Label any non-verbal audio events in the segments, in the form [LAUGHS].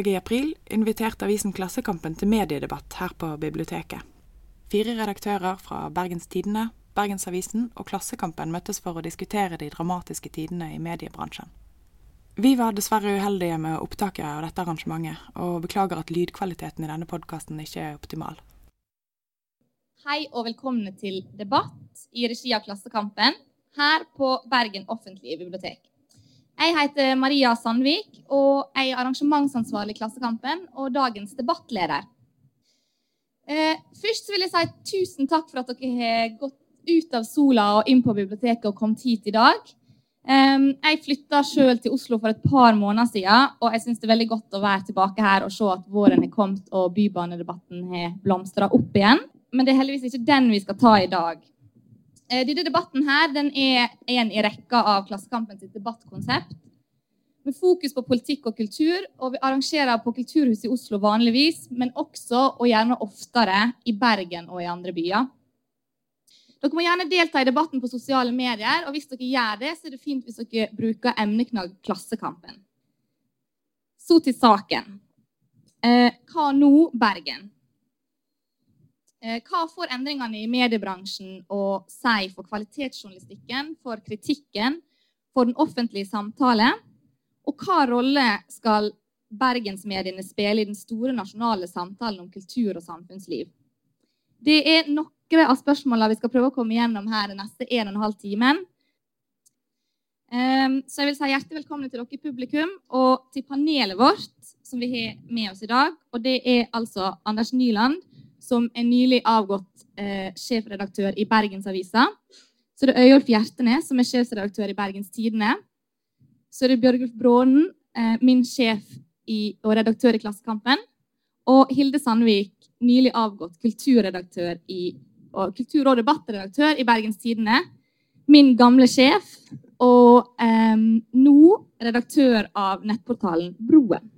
Torsdag i april inviterte avisen Klassekampen til mediedebatt her på biblioteket. Fire redaktører fra Bergens Tidende, Bergensavisen og Klassekampen møttes for å diskutere de dramatiske tidene i mediebransjen. Vi var dessverre uheldige med opptaket av dette arrangementet, og beklager at lydkvaliteten i denne podkasten ikke er optimal. Hei og velkomne til debatt i regi av Klassekampen her på Bergen offentlige bibliotek. Jeg heter Maria Sandvik, og jeg er arrangementsansvarlig i Klassekampen og dagens debattleder. Eh, først vil jeg si tusen takk for at dere har gått ut av sola og inn på biblioteket og kommet hit i dag. Jeg flytta sjøl til Oslo for et par måneder siden, og jeg syns det er veldig godt å være tilbake her og se at våren er kommet og bybanedebatten har blomstra opp igjen. Men det er heldigvis ikke den vi skal ta i dag. Eh, denne debatten her, den er en i rekka av Klassekampens debattkonsept. Med fokus på politikk og kultur, og vi arrangerer på Kulturhuset i Oslo vanligvis, men også, og gjerne oftere, i Bergen og i andre byer. Dere må gjerne delta i debatten på sosiale medier, og hvis dere gjør det, så er det fint hvis dere bruker emneknagg Klassekampen. Så til saken. Eh, hva nå, Bergen? Eh, hva får endringene i mediebransjen å si for kvalitetsjournalistikken, for kritikken, for den offentlige samtale? Og hva rolle skal bergensmediene spille i den store nasjonale samtalen om kultur og samfunnsliv? Det er noen av spørsmålene vi skal prøve å komme gjennom her den neste 1 12 timen. Ehm, så jeg vil si hjertelig velkommen til dere i publikum og til panelet vårt som vi har med oss i dag. Og det er altså Anders Nyland, som er nylig avgått eh, sjefredaktør i Bergensavisa. Så det er Øyolf Hjertenes, som er sjefsredaktør i Bergens Tidende. Så det er Bjørgulf Brånen, eh, min sjef i, og redaktør i Klassekampen. Og Hilde Sandvik, nylig avgått kulturredaktør i, og kultur- og debattredaktør i Bergens Tidende. Min gamle sjef, og eh, nå redaktør av nettportalen Broen.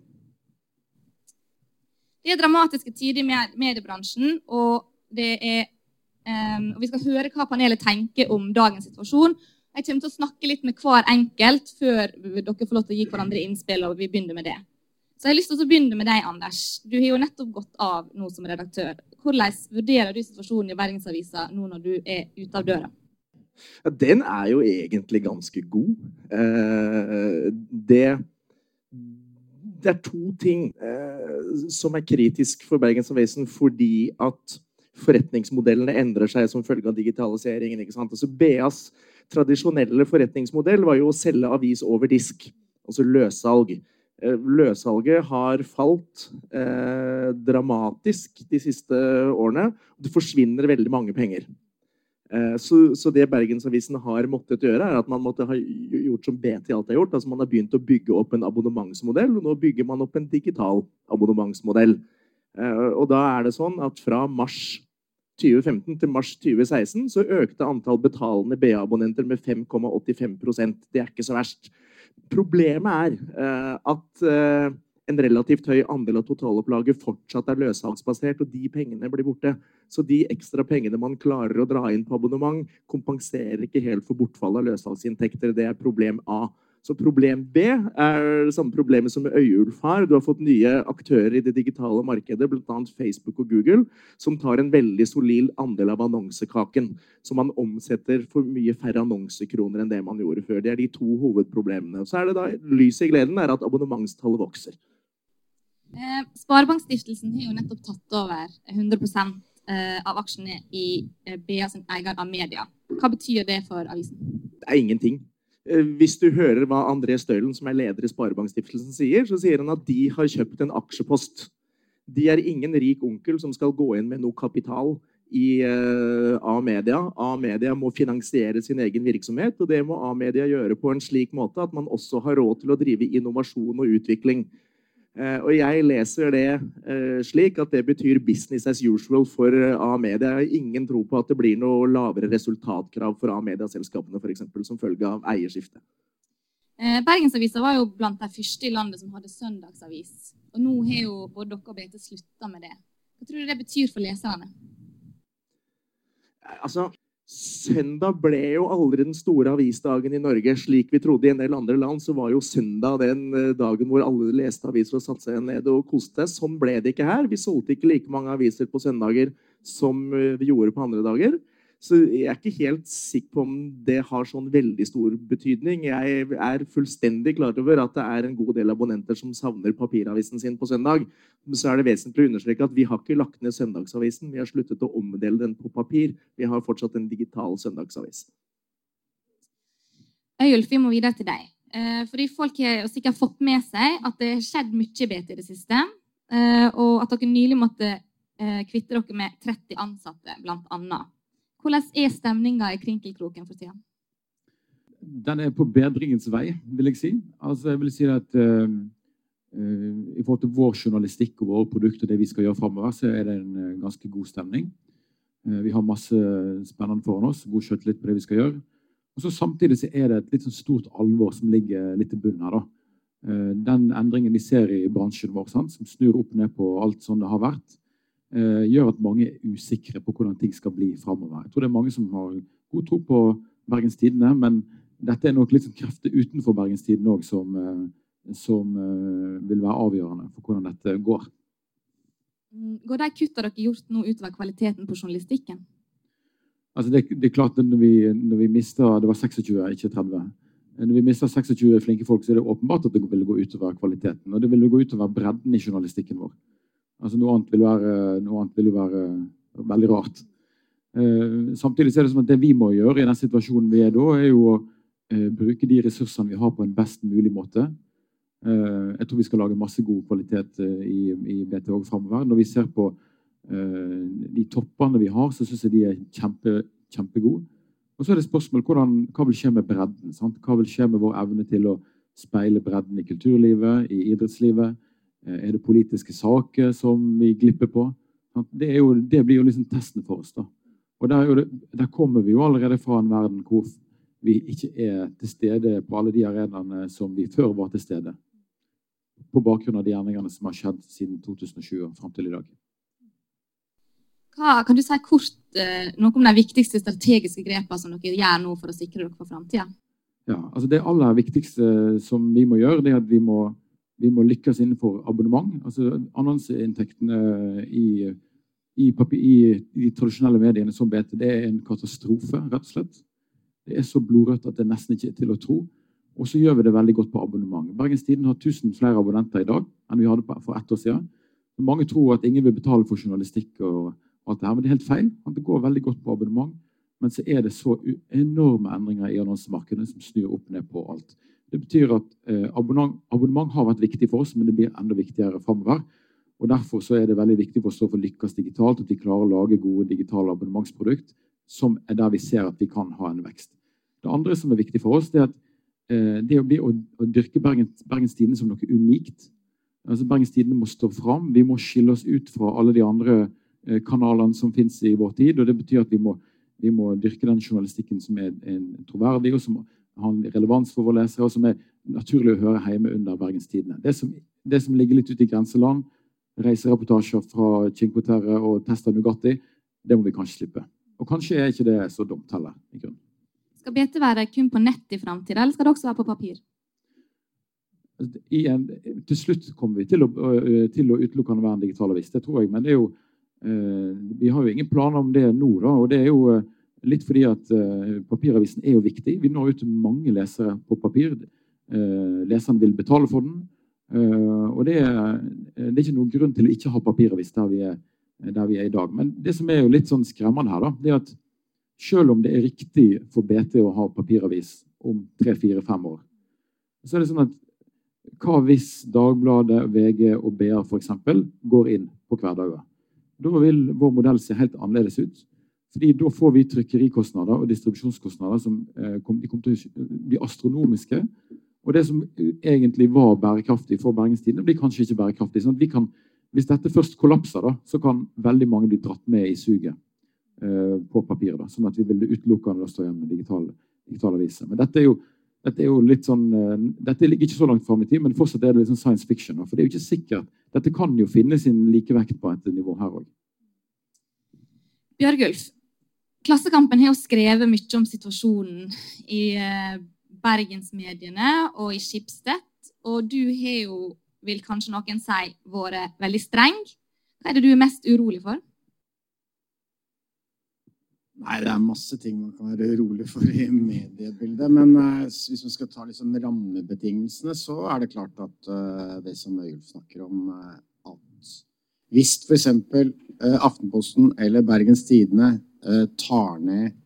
Det er dramatiske tider i mediebransjen, og, er, um, og vi skal høre hva panelet tenker om dagens situasjon. Jeg kommer til å snakke litt med hver enkelt før dere får lov til å gi hverandre innspill. og vi begynner med det. Så jeg har lyst til å begynne med deg, Anders. Du har jo nettopp gått av nå som redaktør. Hvordan vurderer du situasjonen i Bergensavisa nå når du er ute av døra? Ja, den er jo egentlig ganske god. Eh, det det er to ting eh, som er kritisk for Bergens Avisen fordi at forretningsmodellene endrer seg som følge av digitaliseringen. ikke sant? Altså BAs tradisjonelle forretningsmodell var jo å selge avis over disk, altså løssalg. Eh, løssalget har falt eh, dramatisk de siste årene. Det forsvinner veldig mange penger. Eh, så, så, det Bergensavisen har måttet gjøre, er at man måtte ha gjort som BT alltid har gjort. altså Man har begynt å bygge opp en abonnementsmodell, og nå bygger man opp en digital abonnementsmodell. Eh, og da er det sånn at fra mars 2015 til mars 2016 så økte antall betalende BA-abonnenter med 5,85% Det er ikke så verst. Problemet er eh, at en relativt høy andel av totalopplaget fortsatt er løssalgsbasert, og de pengene blir borte. Så de ekstra pengene man klarer å dra inn på abonnement, kompenserer ikke helt for bortfall av løssalgsinntekter. Det er problem A. Så problem B er det samme problemet som med Øyulf har. Du har fått nye aktører i det digitale markedet, bl.a. Facebook og Google, som tar en veldig solid andel av annonsekaken. Så man omsetter for mye færre annonsekroner enn det man gjorde før. Det er de to hovedproblemene. Så er det da lyset i gleden er at abonnementstallet vokser. Eh, Sparebankstiftelsen har jo nettopp tatt over 100 eh, av aksjene i eh, BA sin eier av media. Hva betyr det for avisen? Det er ingenting. Hvis du hører hva André Støylen, som er leder i Sparebankstiftelsen, sier, så sier han at de har kjøpt en aksjepost. De er ingen rik onkel som skal gå inn med noe kapital i A-media. A-media må finansiere sin egen virksomhet, og det må A-media gjøre på en slik måte at man også har råd til å drive innovasjon og utvikling. Eh, og jeg leser det eh, slik at det betyr business as usual for eh, A-media. Jeg har ingen tro på at det blir noe lavere resultatkrav for A-medieselskapene f.eks. som følge av eierskifte. Bergensavisa var jo blant de første i landet som hadde søndagsavis. Og nå har jo både dere og BT slutta med det. Hva tror du det betyr for leserne? Altså, Søndag ble jo aldri den store avisdagen i Norge. Slik vi trodde i en del andre land, så var jo søndag den eh, dagen hvor alle leste aviser og satte seg ned og koste seg. Sånn ble det ikke her. Vi solgte ikke like mange aviser på søndager som eh, vi gjorde på andre dager. Så jeg er ikke helt sikker på om det har sånn veldig stor betydning. Jeg er fullstendig klar over at det er en god del abonnenter som savner papiravisen sin på søndag. Men så er det vesentlig å understreke at vi har ikke lagt ned søndagsavisen. Vi har sluttet å omdele den på papir. Vi har fortsatt en digital søndagsavis. Øyulf, vi må videre til deg. Eh, fordi Folk har sikkert fått med seg at det har skjedd mye bedre i det siste. Eh, og at dere nylig måtte eh, kvitte dere med 30 ansatte, blant annet. Hvordan er stemninga i Krinkelkroken for tida? Den er på bedringens vei, vil jeg si. Altså, jeg vil si at uh, uh, I forhold til vår journalistikk og våre produkter, det vi skal gjøre framover, så er det en uh, ganske god stemning. vi har masse spennende foran oss, god skjøttelite på det vi skal gjøre. Og så Samtidig så er det et litt sånn stort alvor som ligger litt i bunnen her. da. Den endringen vi ser i bransjen vår, sant, som snur opp ned på alt sånn det har vært, eh, gjør at mange er usikre på hvordan ting skal bli framover. Jeg tror det er mange som har god tro på Bergens Tidende, men dette er nok litt sånn krefter utenfor Bergens Tidende òg som, eh, som eh, vil være avgjørende for hvordan dette går. Mm, går de kutta dere gjort nå utover kvaliteten på journalistikken? Altså det, det, er klart at når vi, når vi mister Det var 26, ikke 30. Når vi mister 26 flinke folk, så er det åpenbart at det vil gå utover kvaliteten. Og det vil gå utover bredden i journalistikken vår. Altså Noe annet vil, være, noe annet vil jo være veldig rart. Eh, samtidig er det som at det vi må gjøre i den situasjonen vi er da, er jo å eh, bruke de ressursene vi har, på en best mulig måte. Eh, jeg tror vi skal lage masse god kvalitet eh, i, i BT òg framover. Når vi ser på eh, de toppene vi har, så syns jeg de er kjempe, kjempegode. Og så er det spørsmål hvordan, hva vil skje med bredden? Sant? Hva vil skje med vår evne til å speile bredden i kulturlivet, i idrettslivet? Eh, er det politiske saker som vi glipper på? Det, jo, det blir jo liksom testen for oss. da. Og der, der, kommer vi jo allerede fra en verden hvor vi ikke er til stede på alle de arenaene som vi før var til stede. På bakgrunn av de gjerningene som har skjedd siden 2020 og fram til i dag. Hva, kan du si kort eh, noe om de viktigste strategiske grepene som dere gjør nå for å sikre dere for framtida? Ja, altså det aller viktigste som vi må gjøre, det er at vi må vi må lykkes innenfor abonnement. Altså Annonseinntektene i, i, i, de tradisjonelle mediene som BT det er en katastrofe, rett og slett. Det er så blodrødt at det nesten ikke er til å tro. Og så gjør vi det veldig godt på abonnement. Bergens Tiden har 1000 flere abonnenter i dag enn vi hadde for ett år siden. Mange tror at ingen vil betale for journalistikk, og alt det her, men det er helt feil. Det går veldig godt på abonnement. Men så er det så enorme endringer i annonsemarkedet som snur opp ned på alt. Det betyr at eh, abonnement, abonnement, har vært viktig for oss, men det blir enda viktigere framover. Og Derfor er det veldig viktig for oss å få lykkes digitalt, at vi klarer å lage gode digitale abonnementsprodukt som er der vi ser at vi kan ha en vekst. Det andre som er viktig for oss, er at eh, det å, bli, å, å dyrke Bergens, Bergens Tidende som noe unikt. Altså Bergens Tidende må stå fram. Vi må skille oss ut fra alle de andre eh, kanalene som finnes i vår tid. og Det betyr at vi må, vi må dyrke den journalistikken som er, er troverdig, og som har en relevans for våre lesere, og som er naturlig å høre hjemme under Bergenstidene. Det, Det, det, som ligger litt ute i grenseland, reisereportasjer fra Cinque Terre og Testa Nugatti, det må vi kanskje slippe. Og kanskje er ikke det så dumt heller. i grunnen. Skal BT være kun på nett i framtida, eller skal det også være på papir? En, til slutt kommer vi til å, til å utelukkende være en digital avis. Det tror jeg. Men det er jo, eh, vi har jo ingen planer om det nå. Da, og det er jo Litt fordi at uh, papiravisen er jo viktig. Vi når ut til mange lesere på papir. Uh, leserne vil betale for den. Uh, og det er, det er, ikke noen grunn til å ikke ha papiravis der vi, er, der vi er i dag. Men det som er jo litt sånn skremmende her, da, det er at selv om det er riktig for BT å ha papiravis om tre, fire, fem år, så er det sånn at hva hvis Dagbladet, VG og BA f.eks. går inn på hverdager? Da vil vår modell se helt annerledes ut. Fordi Da får vi trykkerikostnader og distribusjonskostnader som eh, de kommer til å bli astronomiske. Og det som egentlig var bærekraftig for Bergens Tidende, blir kanskje ikke bærekraftig. Sånn kan, hvis dette først kollapser, da, så kan veldig mange bli dratt med i suget eh, på papir. Da, sånn at vi vil utelukkende stå igjen med digitale, digitale aviser. Men dette er jo dette er jo litt sånn, eh, dette ligger ikke så langt fram i tid, men fortsatt er det litt sånn science fiction. For det er jo ikke sikkert. Dette kan jo finne sin likevekt på et nivå her òg. Bjørgulf, Klassekampen har jo skrevet mye om situasjonen i eh, bergensmediene og i Schibsted. Og du har jo, vil kanskje noen si, vært veldig streng. Hva er det du er mest urolig for? Nei, det er masse ting man kan være urolig for i mediebildet. Men uh, hvis man skal ta liksom rammebetingelsene, så er det klart at uh, det som Øyulf snakker om, at hvis f.eks. Uh, Aftenposten eller Bergens Tidende tar ned,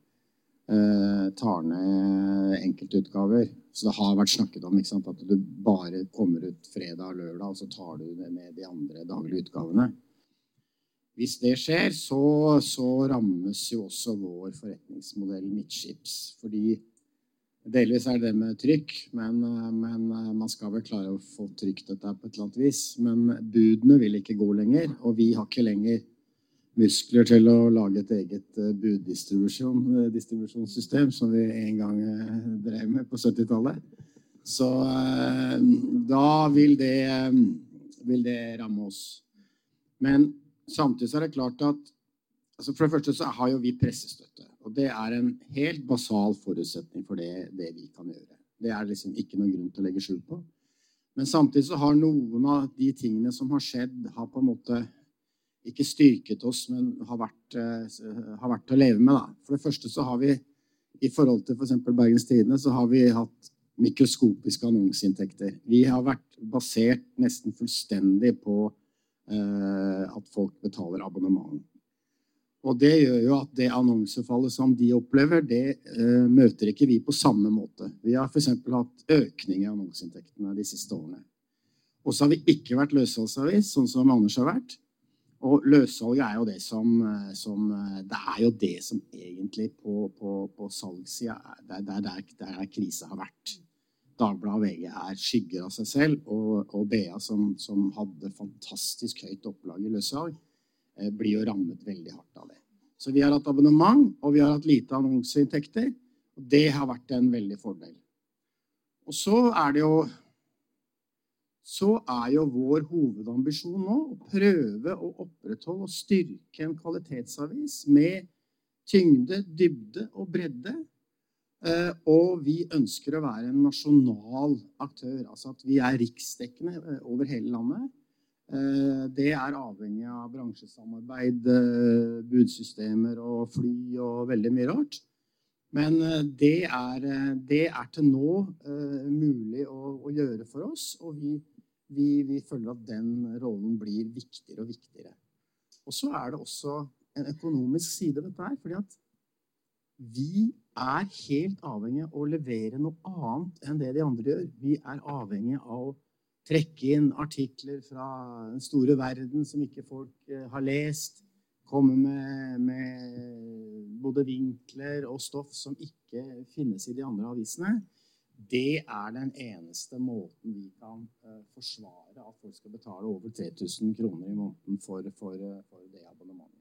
tar ned enkeltutgaver Så det har vært snakket om sant, at du bare kommer ut fredag og lørdag, og så tar du det med de andre daglige utgavene. Hvis det skjer, så, så, rammes jo også vår forretningsmodell midtskips. Fordi delvis er det med trykk, men, men, man skal vel klare å få trykt dette på et eller annet vis. Men budene vil ikke gå lenger, og vi har ikke lenger muskler til å lage et eget eh, buddistribusjonssystem, som vi en gang eh, drev med på 70-tallet. Så eh, da vil det, vil det ramme oss. Men Samtidig er det klart at altså For det første så har jo vi pressestøtte. Og det er en helt basal forutsetning for det, det vi kan gjøre. Det er liksom ikke noen grunn til å legge skjul på. Men samtidig så har noen av de tingene som har skjedd, har på en måte ikke styrket oss, men har vært, uh, har vært å leve med. Da. For det første så har vi i forhold til f.eks. For Bergens Tidende så har vi hatt mikroskopiske annonseinntekter. Vi har vært basert nesten fullstendig på Eh, at folk betaler abonnement. Og det gjør jo at det annonsefallet som de opplever, det uh, møter ikke vi på samme måte. Vi har f.eks. hatt økning i annonseinntektene de siste årene. Og så har vi ikke vært løsholdsavis, sånn som Anders har vært. Og løssalget er jo det som, eh, som, Det er jo det som egentlig på, på, på salgssida Det er der, der krisa har vært. Dagbladet og VG er skygger av seg selv. Og, og BA, som, som, hadde fantastisk høyt opplag i løssalg, eh, blir jo rammet veldig hardt av det. Så vi har hatt abonnement, og vi har hatt lite annonseinntekter. Og det har vært en veldig fordel. Og så er det jo så er jo vår hovedambisjon nå å prøve å opprettholde og styrke en kvalitetsavis med tyngde, dybde og bredde Eh, og vi ønsker å være en nasjonal aktør. Altså at vi er riksdekkende eh, over hele landet. Eh, det er avhengig av bransjesamarbeid, budsystemer og fly og veldig mye rart. Men det er, det er til nå mulig å, å, gjøre for oss, og vi, vi, vi føler at den rollen blir viktigere og viktigere. Og så er det også en økonomisk side ved dette her. fordi at vi er helt avhengig av å levere noe annet enn det de andre gjør. Vi er avhengig av å trekke inn artikler fra den store verden som ikke folk eh, har lest. Komme med, med både vinkler og stoff som ikke finnes i de andre avisene. Det er den eneste måten vi kan uh, forsvare at folk skal betale over 3000 kroner i måneden for, for, for det abonnementet.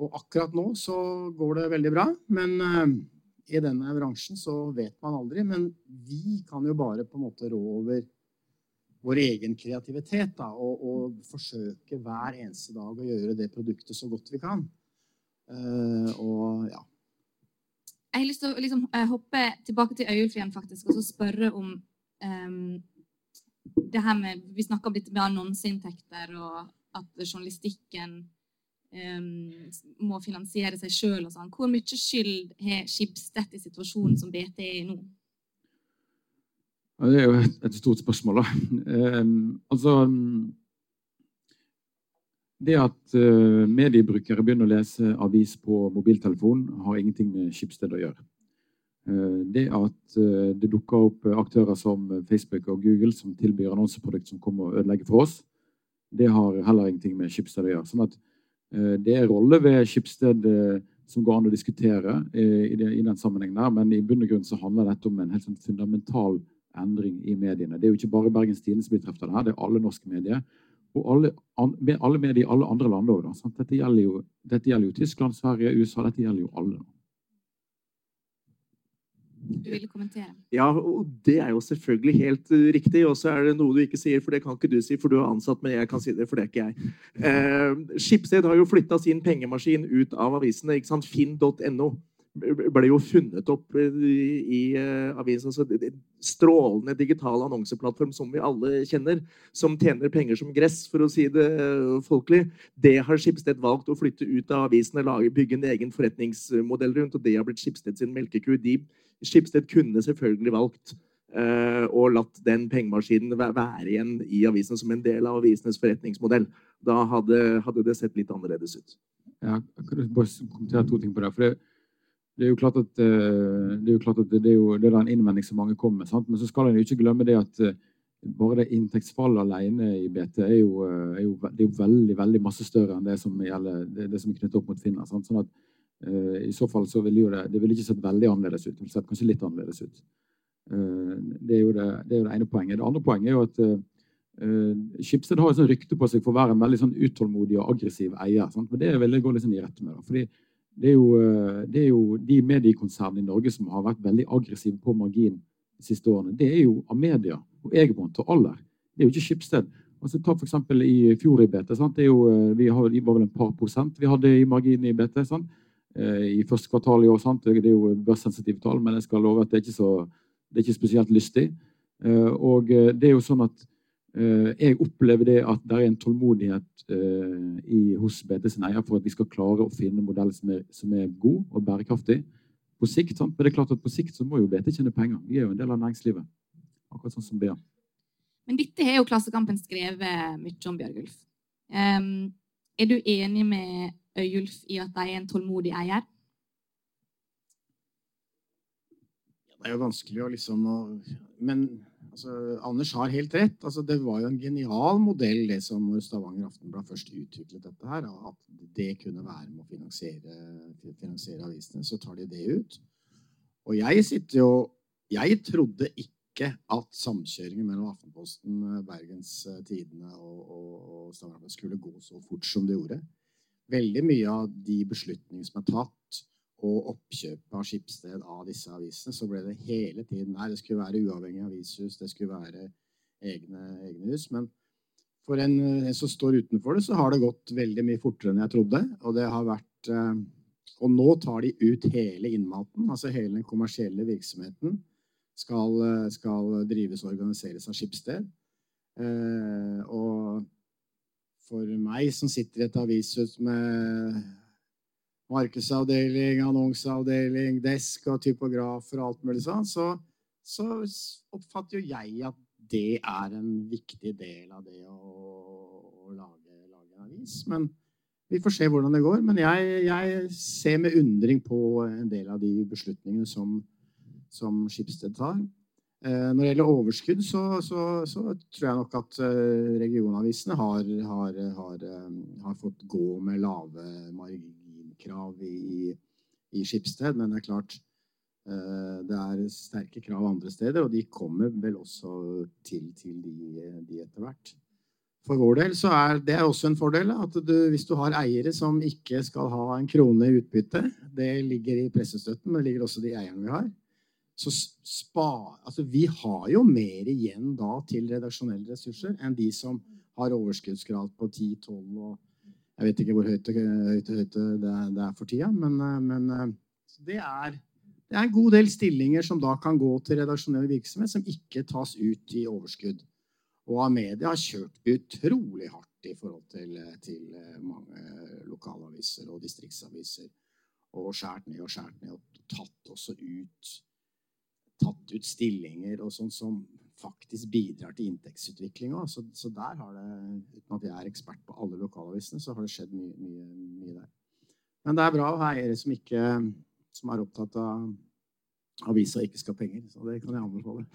Og akkurat nå så går det veldig bra. Men uh, i denne bransjen så vet man aldri. Men vi kan jo bare på en måte rå over vår egen kreativitet da, og, og, forsøke hver eneste dag å gjøre det produktet så godt vi kan. Uh, og ja. Jeg har lyst til å liksom, uh, hoppe tilbake til Øyulf igjen faktisk, og så spørre om um, det her med, Vi snakka om med annonseinntekter og at journalistikken må finansiere seg sjøl sånn. Hvor mye skyld har Skibstedt i situasjonen som BT er i nå? Ja, det er jo et, et stort spørsmål, da. Um, altså Det at uh, mediebrukere begynner å lese avis på mobiltelefon, har ingenting med Schibsted å gjøre. Uh, det at uh, det dukker opp aktører som Facebook og Google som tilbyr annonseprodukt som kommer og ødelegger for oss, det har heller ingenting med Schibsted å gjøre. Sånn at Eh, det er roller ved Skipsted eh, som går an å diskutere eh, i, den sammenhengen der, men i bunn og grunn så handler dette om en helt sånn fundamental endring i mediene. Det er jo ikke bare Bergens Tidende som blir truffet av det her, det er alle norske medier. Og alle, alle med i alle andre land òg. Dette, gjelder jo, dette gjelder jo Tyskland, Sverige, USA. Dette gjelder jo alle. du ville kommentere. Ja, og det er jo selvfølgelig helt uh, riktig. Og så er det noe du ikke sier, for det kan ikke du si, for du er ansatt, men jeg kan si det, for det er ikke jeg. Eh, Skipsted har jo flytta sin pengemaskin ut av avisene. ikke sant? Finn.no ble jo funnet opp i, uh, avisen. Altså, strålende digital annonseplattform som vi alle kjenner, som tjener penger som gress, for å si det uh, folkelig. Det har Skipsted valgt å flytte ut av avisene, lage, bygge en egen forretningsmodell rundt, og det har blitt Skipsted sin melkeku. De, Skipsted kunne selvfølgelig valgt og latt den pengemaskinen være igjen i avisen som en del av avisenes forretningsmodell. Da hadde, hadde det sett litt annerledes ut. Ja, kan bare kommentere to ting på det? For det det er jo klart at, eh, det er, jo klart at det, er jo, det er en innvending som mange kommer med. Men så skal en jo ikke glemme det at eh, bare det inntektsfallet alene i BT er jo, eh, er jo, det er veldig veldig masse større enn det som, gjelder, det, som er knyttet opp mot Finland. Sant? Sånn at uh, I så fall så ville jo det, det ville ikke sett veldig annerledes ut. Det ville sett kanskje litt annerledes ut. Uh, det, er jo det, det, er jo det ene poenget. Det andre poenget er jo at uh, Skipsted har et sånt rykte på seg for å være en veldig sånn utålmodig og aggressiv eier. Sant? Men det vil jeg gå litt sånn i rette med. Da. Fordi det er, jo, eh, det er jo de mediekonsernene i Norge som har vært veldig aggressive på margin de siste årene. Det er jo Amedia og Egebront og Aller. Det er jo ikke Schibsted. Altså, ta f.eks. i fjor i BT. Jo, eh, vi har, var vel en par prosent vi hadde i margin i BT sant? Eh, i første kvartal i år. Sant? Det er jo børssensitive tall, men jeg skal love at det er ikke, så, det er ikke spesielt lystig. Og det er jo sånn at jeg opplever det at det er en tålmodighet eh, i, hos BT sin eier for at vi skal klare å finne en modell som er, som er god og bærekraftig på sikt. Sant? Men det er klart at på sikt så må jo BT tjene penger. Vi er jo en del av næringslivet. Akkurat sånn som BA. Men dette har jo Klassekampen skrevet mye om, Bjørgulf. Um, er du enig med Øyulf i at de er en tålmodig eier? Det er jo vanskelig å liksom Men Altså, Anders har helt rett. Altså, det var jo en genial modell det som Stavanger Aftenblad først utviklet dette her. At det kunne være med å finansiere, finansiere avisene. Så tar de det ut. Og jeg sitter jo Jeg trodde ikke at samkjøringen mellom Aftenposten, Bergens Tidende og, og, og Stavanger skulle gå så fort som det gjorde. Veldig mye av de beslutningene som er tatt, og oppkjøpet av Skipsted av disse avisene, så ble det hele tiden Nei, det skulle være uavhengig avishus, det skulle være egne, egne hus. Men for en, en, som står utenfor det, så har det gått veldig mye fortere enn jeg trodde. Og det har vært eh, Og nå tar de ut hele innmaten, altså hele den kommersielle virksomheten skal, skal drives og organiseres av Skipsted. Eh, og for meg som sitter i et avishus med markedsavdeling, annonseavdeling, desk og typografer og alt mulig sånn, så, så, oppfatter jo jeg at det er en viktig del av det å, å lage, lage, avis. Men vi får se hvordan det går. Men jeg, jeg, ser med undring på en del av de beslutningene som, som Skipsted tar. Eh, når det gjelder overskudd, så, så, så, tror jeg nok at eh, regionavisene har, har, har, eh, har fått gå med lave marginer krav i, i Skipsted, men det er klart eh, det er sterke krav andre steder, og de kommer vel også til, til de, de etter hvert. For vår del så er det også en fordel at du, hvis du har eiere som ikke skal ha en krone i utbytte, det ligger i pressestøtten, men det ligger også de eierne vi har, så spa, altså vi har jo mer igjen da til redaksjonelle ressurser enn de som har overskuddsgrad på 10-12 og jeg vet ikke hvor høyt, høyt, høyt det, er, for tida, men, eh, men eh, det, er, det, er, en god del stillinger som da kan gå til redaksjonell virksomhet, som ikke tas ut i overskudd. Og Amedia har kjørt utrolig hardt i forhold til, til mange lokalaviser og distriktsaviser. Og skjært ned og skjært ned, og tatt også ut tatt ut stillinger og sånn som faktisk bidrar til inntektsutviklinga. Så, så, der har det, uten at jeg er ekspert på alle lokalavisene, så har det skjedd mye, mye, mye der. Men det er bra å ha eiere som, ikke, som er opptatt av avisa ikke skal ha penger. Så det kan jeg anbefale. [LAUGHS]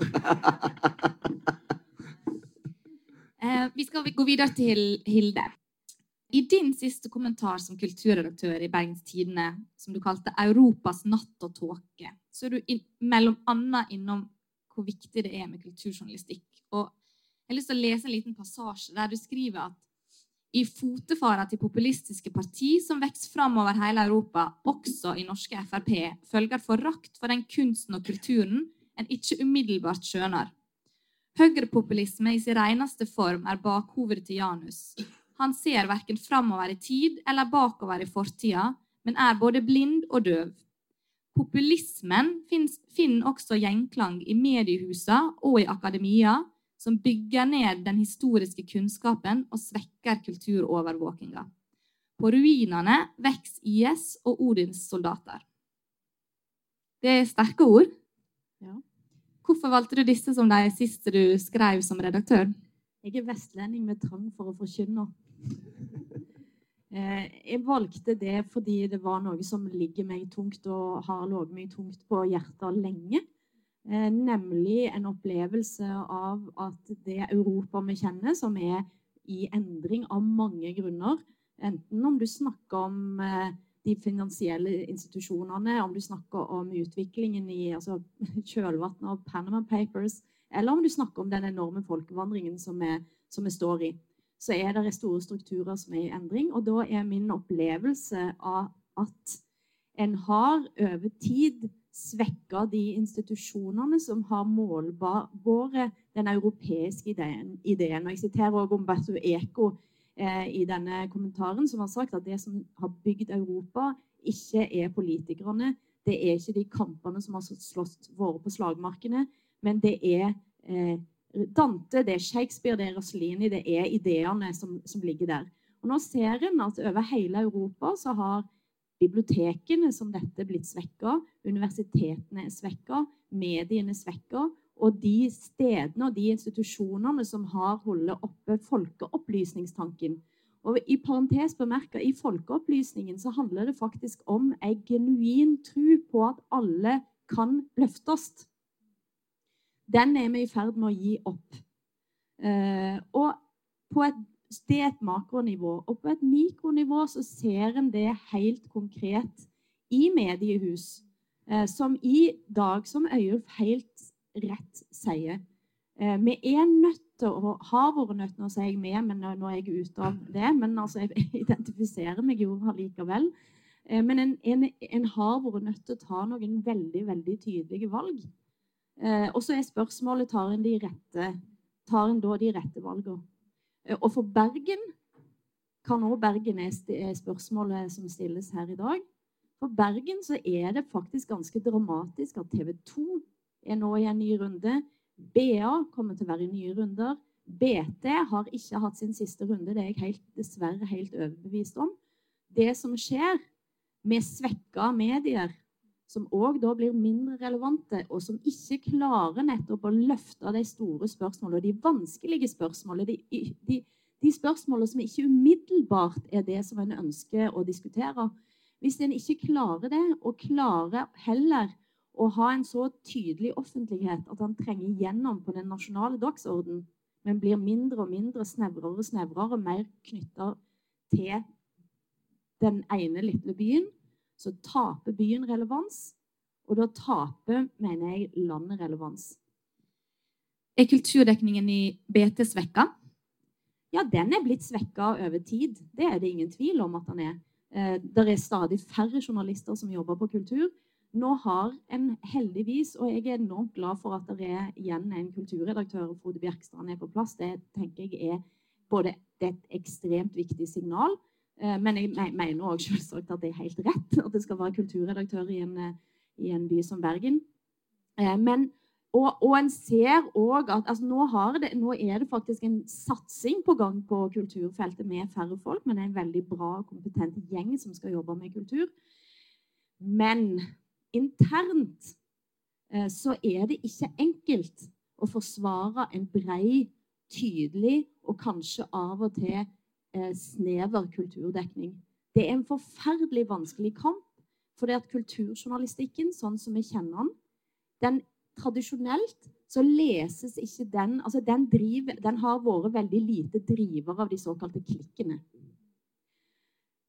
eh, vi skal gå videre til Hilde. I din siste kommentar som kulturredaktør i Bergens Tidende, som du kalte 'Europas natt og tåke', så er du mellom annet innom hvor viktig det er med kulturjournalistikk. Og jeg har lyst til å lese en liten passasje der du skriver at i fotefara til populistiske parti som vokser fram over hele Europa, også i norske Frp, følger forakt for den kunsten og kulturen en ikke umiddelbart skjønner. Høyrepopulisme i sin reneste form er bakhovedet til Janus. Han ser verken framover i tid eller bakover i fortida, men er både blind og døv. Populismen finner også gjenklang i mediehusene og i akademia, som bygger ned den historiske kunnskapen og svekker kulturovervåkinga. På ruinene vokser IS og Odins soldater. Det er sterke ord. Ja. Hvorfor valgte du disse som de siste du skrev som redaktør? Jeg er vestlending med trang for å forkynne. Eh, jeg valgte det fordi det var noe som ligger meg tungt og har ligget meg tungt på hjertet lenge. Eh, nemlig en opplevelse av at det Europa vi kjenner, som er i endring av mange grunner, enten om du snakker om eh, de finansielle institusjonene, om du snakker om utviklingen i altså, [LAUGHS] kjølvannet av Panama Papers, eller om du snakker om den enorme folkevandringen som vi, som vi står i, så er det store strukturer som er i endring. Og da er min opplevelse av at en har over tid svekka de institusjonene som har målbåret den europeiske ideen. ideen. Og jeg siterer også Umberto Eco Eh, i denne kommentaren, som har sagt at det som har bygd Europa, ikke er politikerne. Det er ikke de kampene som har slått våre på slagmarkene, men det er eh, Dante, det er Shakespeare, det er Rossellini, det er ideene som, som ligger der. Og Nå ser en at over hele Europa så har bibliotekene som dette blitt svekka, universitetene er svekka, mediene er svekka, og de stedene og de institusjonene som har holdt oppe folkeopplysningstanken. Og I parentes bemerka, i folkeopplysningen så handler det faktisk om en genuin tro på at alle kan løftes. Den er vi i ferd med å gi opp. Eh, og et, det er et makronivå. Og på et mikronivå så ser en det helt konkret i mediehus, eh, som i dag, som Øyulf helt rett sier. Eh, vi er nødt til å har vært nødt Nå sier jeg med, men nå er jeg ute av det. Men altså, jeg [LAUGHS] identifiserer meg jo allikevel. Men en, en, en, har vært nødt til å ta noen veldig veldig tydelige valg. Eh, og så er spørsmålet tar en, de rette, tar en da de rette valgene. Og for Bergen kan også Bergen er spørsmålet som stilles her i dag. For Bergen så er det faktisk ganske dramatisk at TV 2 er nå i en ny runde. BA kommer til å være i nye runder. BT har ikke hatt sin siste runde. Det er jeg helt, dessverre helt overbevist om. Det som skjer med svekka medier, som òg da blir mindre relevante, og som ikke klarer nettopp å løfte de store spørsmålene, de vanskelige spørsmålene, de, de, de spørsmålene som ikke umiddelbart er det som en ønsker å diskutere. Hvis en ikke klarer det, og klarer heller å ha en så tydelig offentlighet at han trenger gjennom på den nasjonale dagsorden, men blir mindre og mindre, snevrere og snevrere, mer knytta til den ene lille byen, så taper byen relevans. Og da taper, mener jeg, landet relevans. Er kulturdekningen i BT svekka? Ja, den er blitt svekka over tid. Det er det ingen tvil om at den er. Eh, det er stadig færre journalister som jobber på kultur. Nå har en heldigvis, og jeg er enormt glad for at det er igjen en kulturredaktør, Frode Bjerkstrand, er på plass. Det tenker jeg er både et ekstremt viktig signal, men jeg mener òg selvsagt at det er helt rett at det skal være kulturredaktør i en, eh, i en by som Bergen. Eh, men, og, og en ser òg at altså nå, det, nå, er det faktisk en satsing på gang på kulturfeltet med færre folk, men det er en veldig bra og kompetent gjeng som skal jobbe med kultur. Men internt eh, så er det ikke enkelt å forsvare en brei, tydelig og kanskje av og til eh, snever kulturdekning. Det er en forferdelig vanskelig kamp, fordi at kulturjournalistikken, sånn som vi kjenner den, den tradisjonelt så leses ikke den altså den, driver, den har vært veldig lite driver av de såkalte klikkene.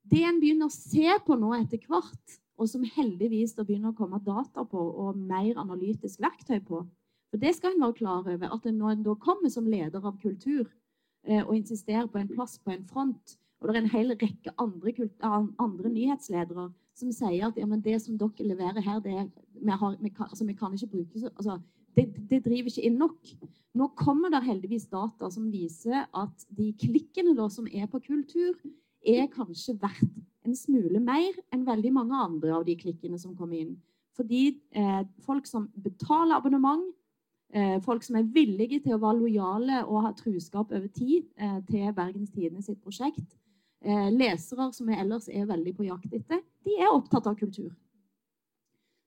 Det en begynner å se på nå etter hvert, og som heldigvis det begynner å komme data på og mer analytisk verktøy på. For det skal en være klar over, at når en da kommer som leder av kultur, eh, og insisterer på en plass på en front. Og det er en hel rekke andre, andre nyhetsledere som sier at ja, det som dere leverer her, det, vi, har, vi, kan, altså, vi, kan, ikke bruke så, altså, det, det, driver ikke inn nok. Nå kommer det heldigvis data som viser at de klikkene da, som er på kultur, er kanskje verdt en smule mer enn veldig mange andre av de klikkene som kommer inn. Fordi eh, folk som betaler abonnement, eh, folk som er villige til å være lojale og ha truskap over tid eh, til Bergens Tidende sitt prosjekt, eh, lesere som vi ellers er veldig på jakt etter, de er opptatt av kultur.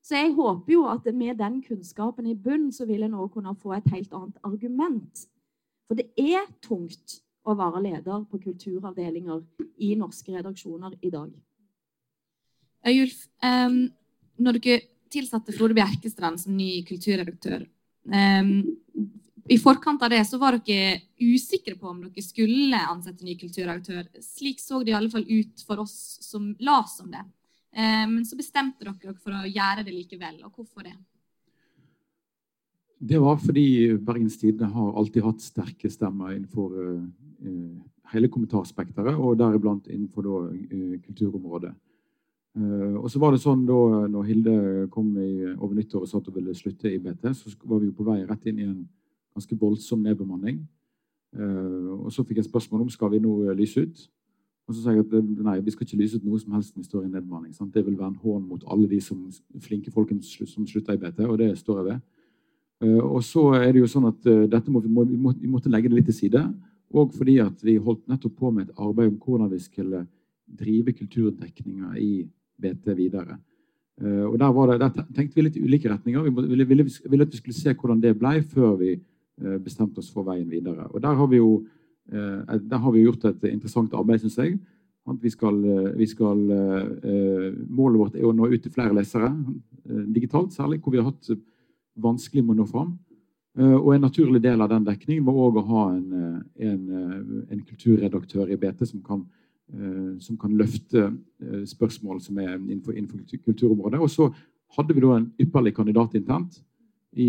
Så jeg håper jo at med den kunnskapen i bunn, så vil en òg kunne få et helt annet argument. For det er tungt å være leder på kulturavdelinger i norske redaksjoner i dag. Øyulf, når dere tilsatte Frode Bjerkestrand som ny kulturredaktør I forkant av det så var dere usikre på om dere skulle ansette ny kulturredaktør. Slik så det i alle fall ut for oss som las om det. Eh, men så bestemte dere for å gjøre det likevel. Og hvorfor det? Det var fordi Bergens Tidende har alltid hatt sterke stemmer innenfor uh, hele kommentarspekteret, og deriblant innenfor da, uh, kulturområdet. Uh, og så var det sånn da når Hilde kom i, over nyttår og satt og ville slutte i BT, så var vi jo på vei rett inn i en ganske voldsom nedbemanning. og så fikk jeg spørsmål om skal vi nå lyse ut. Og så sa jeg at nei, vi skal ikke lyse ut noe som helst når vi står i nedbemanning. Sant? Det vil være en hån mot alle de som, flinke folkene som slutter i BT, og det står jeg ved. Og så er det jo sånn at dette må, vi, må, vi, måtte legge det litt til side. Og fordi at vi holdt nettopp på med et arbeid om hvordan vi skulle drive kulturdekninga i BT videre. Uh, og der, det, der, tenkte vi litt i ulike retninger. Vi ville, ville, ville, at vi skulle se hvordan det ble, før vi bestemte oss for veien videre. Og der har vi jo Eh, der har vi gjort et interessant arbeid, syns jeg. Vi skal, eh, vi skal, eh, målet vårt er å nå ut til flere lesere, digitalt særlig, hvor vi har hatt vanskelig med å nå fram. Og en naturlig del av den dekningen var òg å ha en, en, en, kulturredaktør i BT som kan, som kan løfte spørsmål som er innenfor, innenfor kulturområdet. Og så hadde vi da en ypperlig kandidat internt i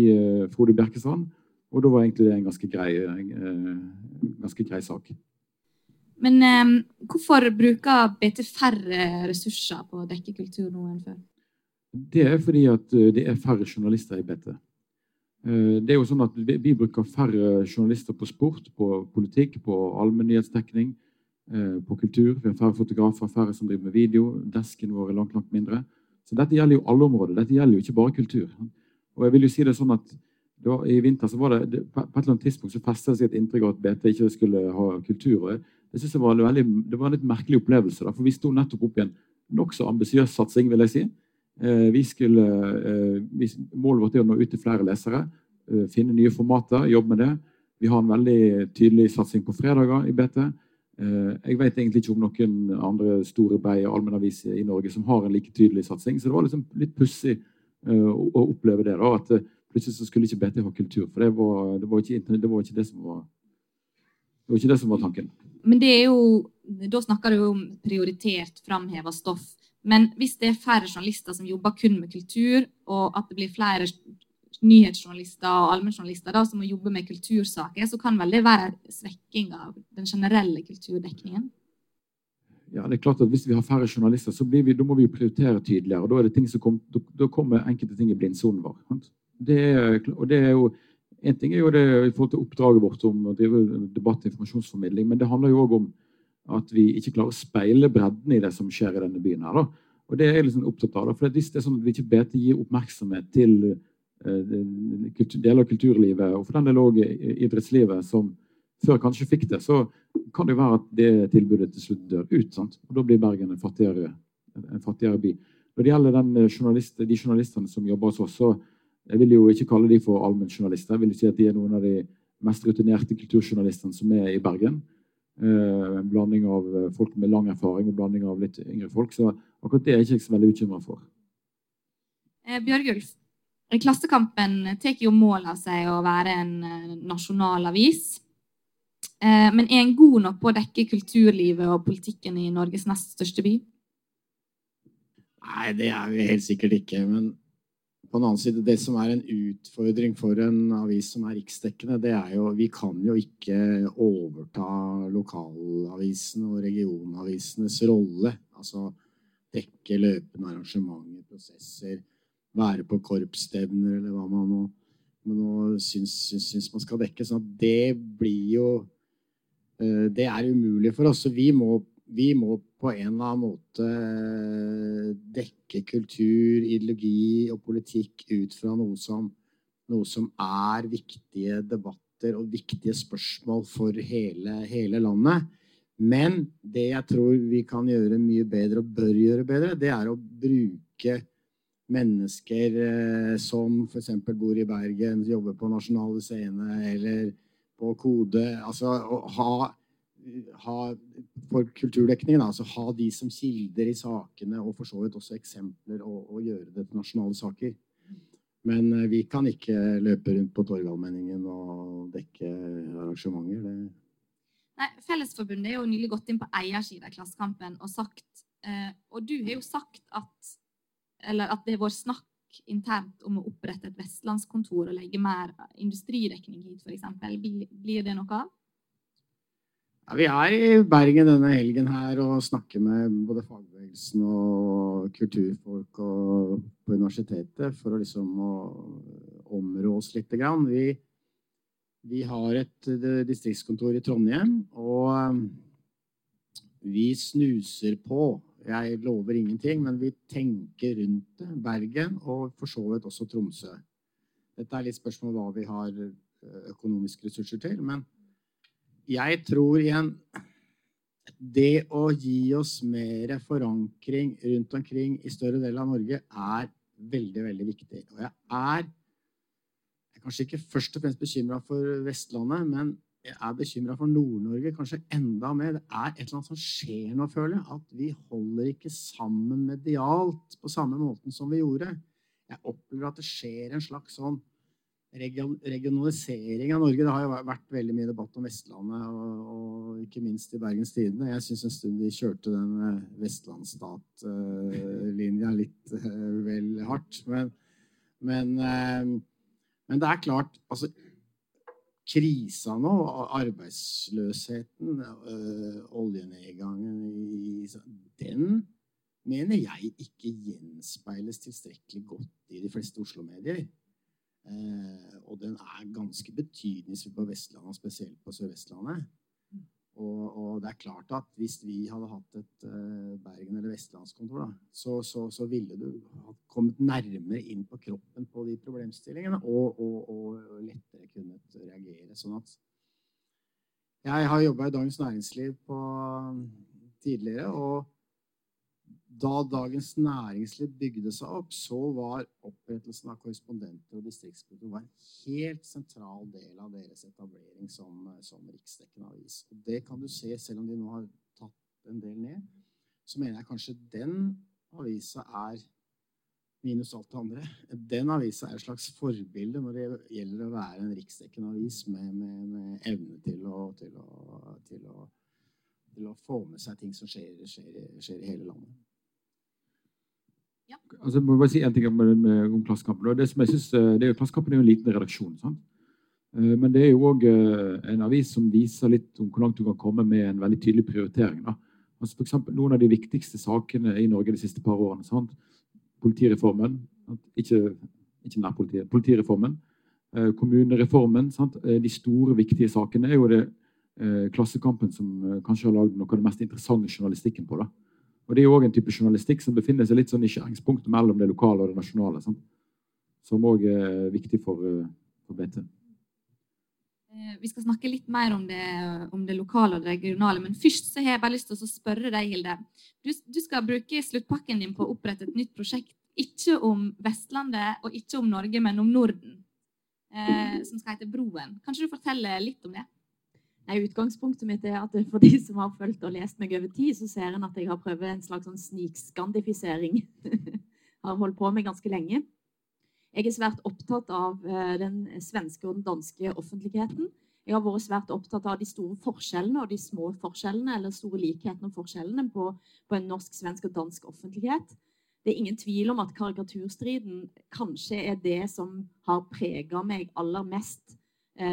Frode Bjerkestrand og da var egentlig det en ganske grei, eh, ganske grei sak. Men eh, hvorfor bruker BT færre ressurser på å dekke kultur nå enn før? Det er fordi at eh, det er færre journalister i BT. Eh, det er jo sånn at vi, vi bruker færre journalister på sport, på politikk, på allmennyhetsdekning, på kultur. Vi har færre fotografer, færre som driver med video. Desken vår er langt, langt mindre. Så dette gjelder jo alle områder. Dette gjelder jo ikke bare kultur. Og jeg vil jo si det sånn at da, I vinter så var det, på et eller annet tidspunkt så festet det seg et inntrykk av at BT ikke skulle ha kultur. og jeg synes Det var, veldig, det var en litt merkelig opplevelse. Da, for Vi sto nettopp opp i en nokså ambisiøs satsing. vil jeg si. Eh, vi skulle, eh, vi, målet vårt er å nå ut til flere lesere. Eh, finne nye formater, jobbe med det. Vi har en veldig tydelig satsing på fredager i BT. Eh, jeg vet egentlig ikke om noen andre store breie allmennaviser i Norge som har en like tydelig satsing. Så det var liksom litt pussig eh, å, oppleve det. da, at Plutselig så skulle ikke BT ha kultur, for det var, det var, ikke, det var ikke, det som var det var ikke det som var tanken. Men det er jo, Da snakker du om prioritert framheva stoff. Men hvis det er færre journalister som jobber kun med kultur, og at det blir flere nyhetsjournalister og allmennjournalister som må jobbe med kultursaker, så kan vel det være svekking av den generelle kulturdekningen? Ja, det er klart at Hvis vi har færre journalister, så vi, må vi prioritere tydeligere. og Da, er det ting som kom, da, kommer enkelte ting i blindsonen vår. Det, og det er jo en ting er jo det i forhold til oppdraget vårt om å drive debatt og informasjonsformidling, men det handler jo òg om at vi ikke klarer å speile bredden i det som skjer i denne byen. her. Da. Og det er jeg liksom opptatt av. Da. For Hvis det er sånn at vi ikke BT gir oppmerksomhet til deler av kulturlivet, og for den del òg idrettslivet, som før kanskje fikk det, så kan det jo være at det tilbudet til slutt dør ut. Sant? Og da blir Bergen en fattigere, en fattigere by. Når det gjelder journalist, de journalistene som jobber hos oss, så jeg vil jo ikke kalle de for allmennjournalister. Jeg vil si at de er noen av de mest rutinerte kulturjournalistene som er i Bergen. Eh, en blanding av eh, folk med lang erfaring og blanding av litt yngre folk. Så akkurat det er jeg ikke så veldig bekymra for. Eh, Bjørgulf, Klassekampen tar jo mål av seg å være en eh, nasjonal avis. Eh, men er en god nok på å dekke kulturlivet og politikken i Norges nest største by? Nei, det er vi helt sikkert ikke. Men på en annen side, det som er en utfordring for en avis som er riksdekkende, det er jo Vi kan jo ikke overta lokalavisen og regionavisenes rolle. Altså dekke løpende arrangementer, prosesser, være på korpsstevner eller hva man nå, nå syns, syns, syns, man skal dekke. Så det blir jo eh, Det er umulig for oss. Så vi må, vi må på en eller annen måte eh, dekke kultur, ideologi og politikk ut fra noe som, noe som er viktige debatter og viktige spørsmål for hele, hele, landet. Men det jeg tror vi kan gjøre mye bedre og bør gjøre bedre, det er å bruke mennesker eh, som f.eks. bor i Bergen, jobber på Nasjonale Scene eller på Kode. Altså å ha ha, for kulturdekningen, altså ha de som kilder i sakene, og for så vidt også eksempler, og, og gjøre det til nasjonale saker. Men uh, vi kan ikke løpe rundt på Torgallmenningen og dekke arrangementer. Det... Nei, Fellesforbundet er jo nylig gått inn på eiersida i Klassekampen og sagt uh, Og du har jo sagt at, eller at det er vår snakk internt om å opprette et vestlandskontor og legge mer industridekning hit, f.eks. Blir, det noe av? Ja, vi er i Bergen denne helgen her og snakker med både fagbevegelsen og kulturfolk og på universitetet for å liksom områ oss litt. Vi, vi har et eh, distriktskontor i Trondheim, og eh, vi snuser på. Jeg lover ingenting, men vi tenker rundt det. Bergen og for så vidt også Tromsø. Dette er litt spørsmål hva vi har eh, økonomiske ressurser til. men jeg tror igjen det å gi oss mer forankring rundt omkring i større deler av Norge er veldig, veldig viktig. Og jeg er, jeg er kanskje ikke først og fremst bekymra for Vestlandet, men jeg er bekymra for Nord-Norge kanskje enda mer. Det er et eller annet som skjer nå, føler jeg. At vi holder ikke sammen medialt på samme måten som vi gjorde. Jeg opplever at det skjer en slags sånn regionalisering av Norge. Det har jo vært veldig mye debatt om Vestlandet, og, og ikke minst i Bergens Tidende. Jeg syns en stund de kjørte den eh, vestlandsstat-linja litt eh, vel hardt. Men, men, eh, men, det er klart altså, Krisa nå, arbeidsløsheten, oljenedgangen Den mener jeg ikke gjenspeiles tilstrekkelig godt i de fleste Oslo-medier. Eh, og den er ganske betydningsfull på Vestlandet, spesielt på Sør-Vestlandet. Og, og, det er klart at hvis vi hadde hatt et uh, Bergen- eller vestlandskontor, da, så, så, så, ville du ha kommet nærmere inn på kroppen på de problemstillingene og, og, og lettere kunnet reagere. Sånn at Jeg har jobba i Dagens Næringsliv på, tidligere, og da Dagens Næringsliv bygde seg opp, så var opprettelsen av korrespondenter og distriktskontor en helt sentral del av deres etablering som, som riksdekkende avis. Og det kan du se, selv om de nå har tatt en del ned, så mener jeg kanskje den avisa er minus alt det andre. Den avisa er et slags forbilde når det gjelder å være en riksdekkende avis med, med, med evne til å, til, å, til, å, til å, få med seg ting som skjer, skjer, skjer i hele landet. Ja. Altså, må bare si en ting om, om Klassekampen. Det som jeg synes, eh, det er jo, Klassekampen er jo en liten redaksjon. sant? Eh, men det er jo òg eh, en avis som viser litt om hvor langt du kan komme med en veldig tydelig prioritering. da. Altså for eksempel, Noen av de viktigste sakene i Norge de siste par årene. sant? Politireformen. Ikke, ikke nærpolitiet. Politireformen. Kommunereformen. sant? De store, viktige sakene er jo det Klassekampen som kanskje har lagd noe av det mest interessante journalistikken på. da. Og Det er jo òg en type journalistikk som befinner seg litt sånn i skjæringspunktet mellom det lokale og det nasjonale. Sant? Som òg er viktig for, eh, for, BT. Eh, vi skal snakke litt mer om det, om det, lokale og det regionale. Men først så har jeg bare lyst til å spørre deg, Hilde. Du, du skal bruke sluttpakken din på å opprette et nytt prosjekt. Ikke om Vestlandet og ikke om Norge, men om Norden. Eh, som skal hete Broen. Kanskje du forteller litt om det? Nei, Utgangspunktet mitt er at for de som har fulgt og lest meg over tid, så ser en at jeg har prøvd en slags sånn snikskandifisering. [LAUGHS] har holdt på med ganske lenge. Jeg er svært opptatt av eh, den svenske og den danske offentligheten. Jeg har vært svært opptatt av de store forskjellene og de små forskjellene, eller store likhetene og forskjellene på, på en norsk, svensk og dansk offentlighet. Det er ingen tvil om at karikaturstriden kanskje er det som har prega meg aller mest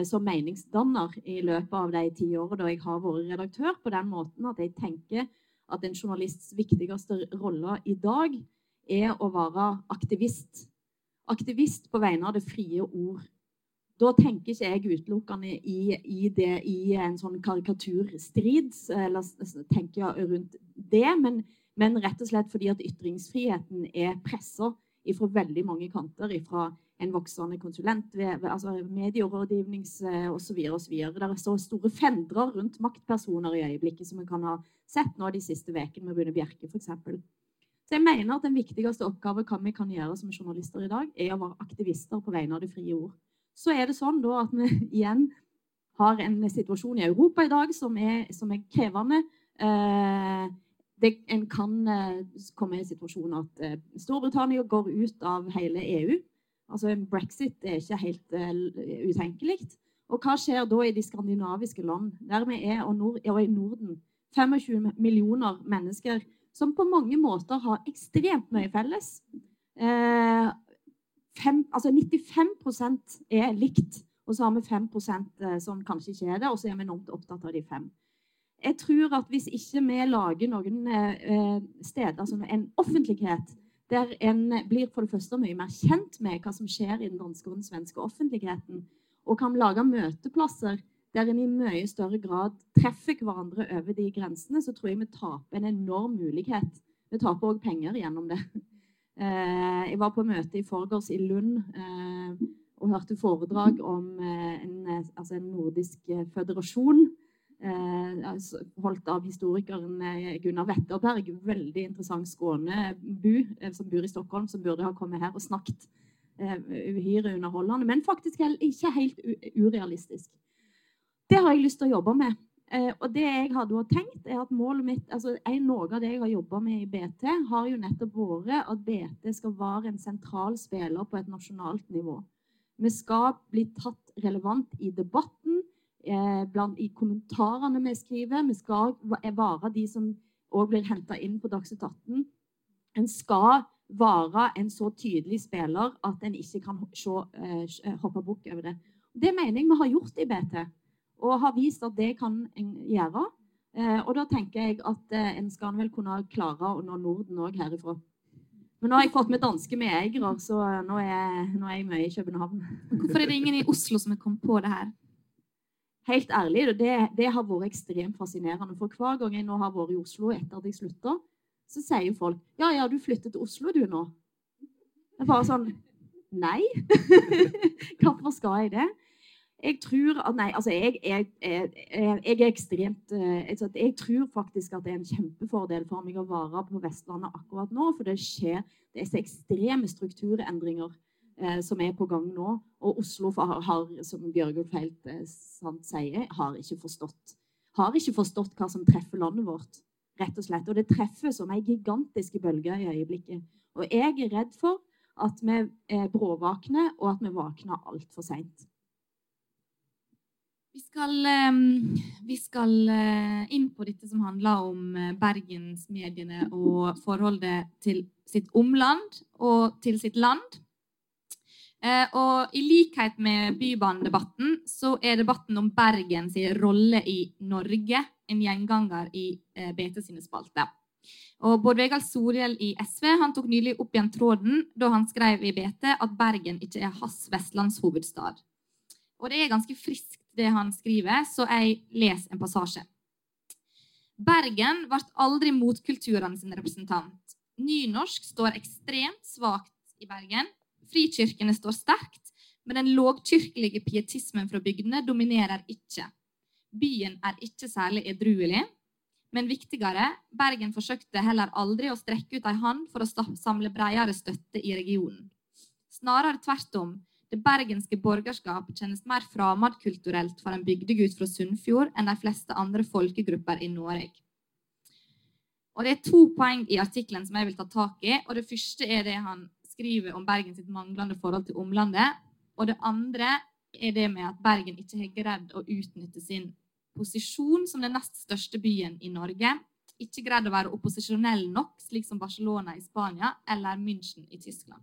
som meningsdanner i løpet av de ti årene da jeg har vært redaktør, på den måten at jeg tenker at en journalists viktigste rolle i dag er å være aktivist. Aktivist på vegne av det frie ord. Da tenker ikke jeg utelukkende i, i, det, i en sånn karikaturstrid, eller tenker jeg rundt det, men, men, rett og slett fordi at ytringsfriheten er pressa fra veldig mange kanter. fra en voksende konsulent, altså medierådgivnings osv. osv. Det er så store fendrer rundt maktpersoner i øyeblikket som vi kan ha sett nå de siste ukene med Rune Bjerke f.eks. Så jeg mener at den viktigste oppgaven vi kan gjøre som journalister i dag, er å være aktivister på vegne av det frie ord så er det sånn da at vi [LAUGHS] igjen har en situasjon i Europa i dag som er, som er krevende. Eh, det, en kan eh, komme i en situasjon at eh, Storbritannia går ut av hele EU. Altså Brexit er ikke helt uh, utenkelig. Og hva skjer da i de skandinaviske land, der vi er, og, nord, og i Norden? 25 millioner mennesker som på mange måter har ekstremt mye felles. Eh, fem, altså 95% er likt, og så har vi 5 eh, som kanskje ikke er det, og så er vi enormt opptatt av de fem. Jeg tror at hvis ikke vi lager noen eh, steder, altså en offentlighet, der en blir for det første mye mer kjent med hva som skjer i den danske og den svenske offentligheten, og kan lage møteplasser der en i mye større grad treffer hverandre over de grensene, så tror jeg vi taper en enorm mulighet. Vi taper òg penger gjennom det. [LAUGHS] Eh, jeg var på møte i forgårs i Lund eh, og hørte foredrag om eh, en, altså en nordisk føderasjon. Altså holdt av historikeren Gunnar Wetterberg. Veldig interessant skånebu som bor i Stockholm, som burde ha kommet her og snakket. Uhyre underholdende, men faktisk ikke helt urealistisk. Det har jeg lyst til å jobbe med. Eh, og det jeg hadde tenkt, er at målet mitt, altså Noe av det jeg har jobba med i BT, har jo nettopp vært at BT skal være en sentral spiller på et nasjonalt nivå. Vi skal bli tatt relevant i debatten, eh, blant, i kommentarene vi skriver. Vi skal være de som òg blir henta inn på Dagsnytt 18. En skal være en så tydelig spiller at en ikke kan se, eh, hoppe bukk over det. Det mener jeg vi har gjort i BT og har vist at det kan en gjøre. Eh, og da tenker jeg at eh, en skal vel kunne klare å nå Norden òg herifra. Men nå har jeg fått med danske medeiere, så nå er, nå er, jeg mye i København. Hvorfor er det ingen i Oslo som har kommet på det her? Helt ærlig, det, det, har vært ekstremt fascinerende. For hver gang jeg nå har vært i Oslo etter at jeg slutta, så sier folk ja, ja, du flytter til Oslo du nå. Det er bare sånn Nei. [LAUGHS] Hvorfor skal jeg det? Jeg tror at Nei, altså jeg, jeg, jeg, jeg er ekstremt eh, Jeg tror faktisk at det er en kjempefordel for meg å være på Vestlandet akkurat nå. For det skjer er så ekstreme strukturendringer som er på gang nå. Og Oslo har, som Bjørgulf helt eh, sant sier, har ikke forstått har ikke forstått hva som treffer landet vårt. rett Og slett. Og det treffer som ei gigantisk bølge i øyeblikket. Og jeg er redd for at vi er bråvakne, og at vi våkner altfor seint. Vi skal, ehm, vi skal, eh, inn på dette som handler om eh, bergensmediene og forholdet til sitt omland og til sitt land. Eh, og i likhet med Bybanedebatten så er debatten om Bergens rolle i Norge en gjenganger i BT sine spalter. Og Bård Vegar Solhjell i SV han tok nylig opp igjen tråden da han skrev i BT at Bergen ikke er hans vestlandshovedstad. Og det er ganske friskt det han skriver, så jeg leser en passasje. Bergen ble aldri motkulturene sin representant. Nynorsk står ekstremt svakt i Bergen. Frikirkene står sterkt, men den lågkirkelige pietismen fra bygdene dominerer ikke. Byen er ikke særlig edruelig. Men viktigere, Bergen forsøkte heller aldri å strekke ut ei hand for å samle bredere støtte i regionen. Snarere tvert om, det bergenske borgerskap kjennes mer fremmedkulturelt for en bygdegutt fra Sunnfjord enn de fleste andre folkegrupper i Norge. Og Det er to poeng i artikkelen som jeg vil ta tak i. og Det første er det han skriver om Bergen sitt manglende forhold til omlandet. Og det andre er det med at Bergen ikke har greid å utnytte sin posisjon som den nest største byen i Norge ikke greid å være opposisjonell nok, slik som Barcelona i Spania eller München i Tyskland.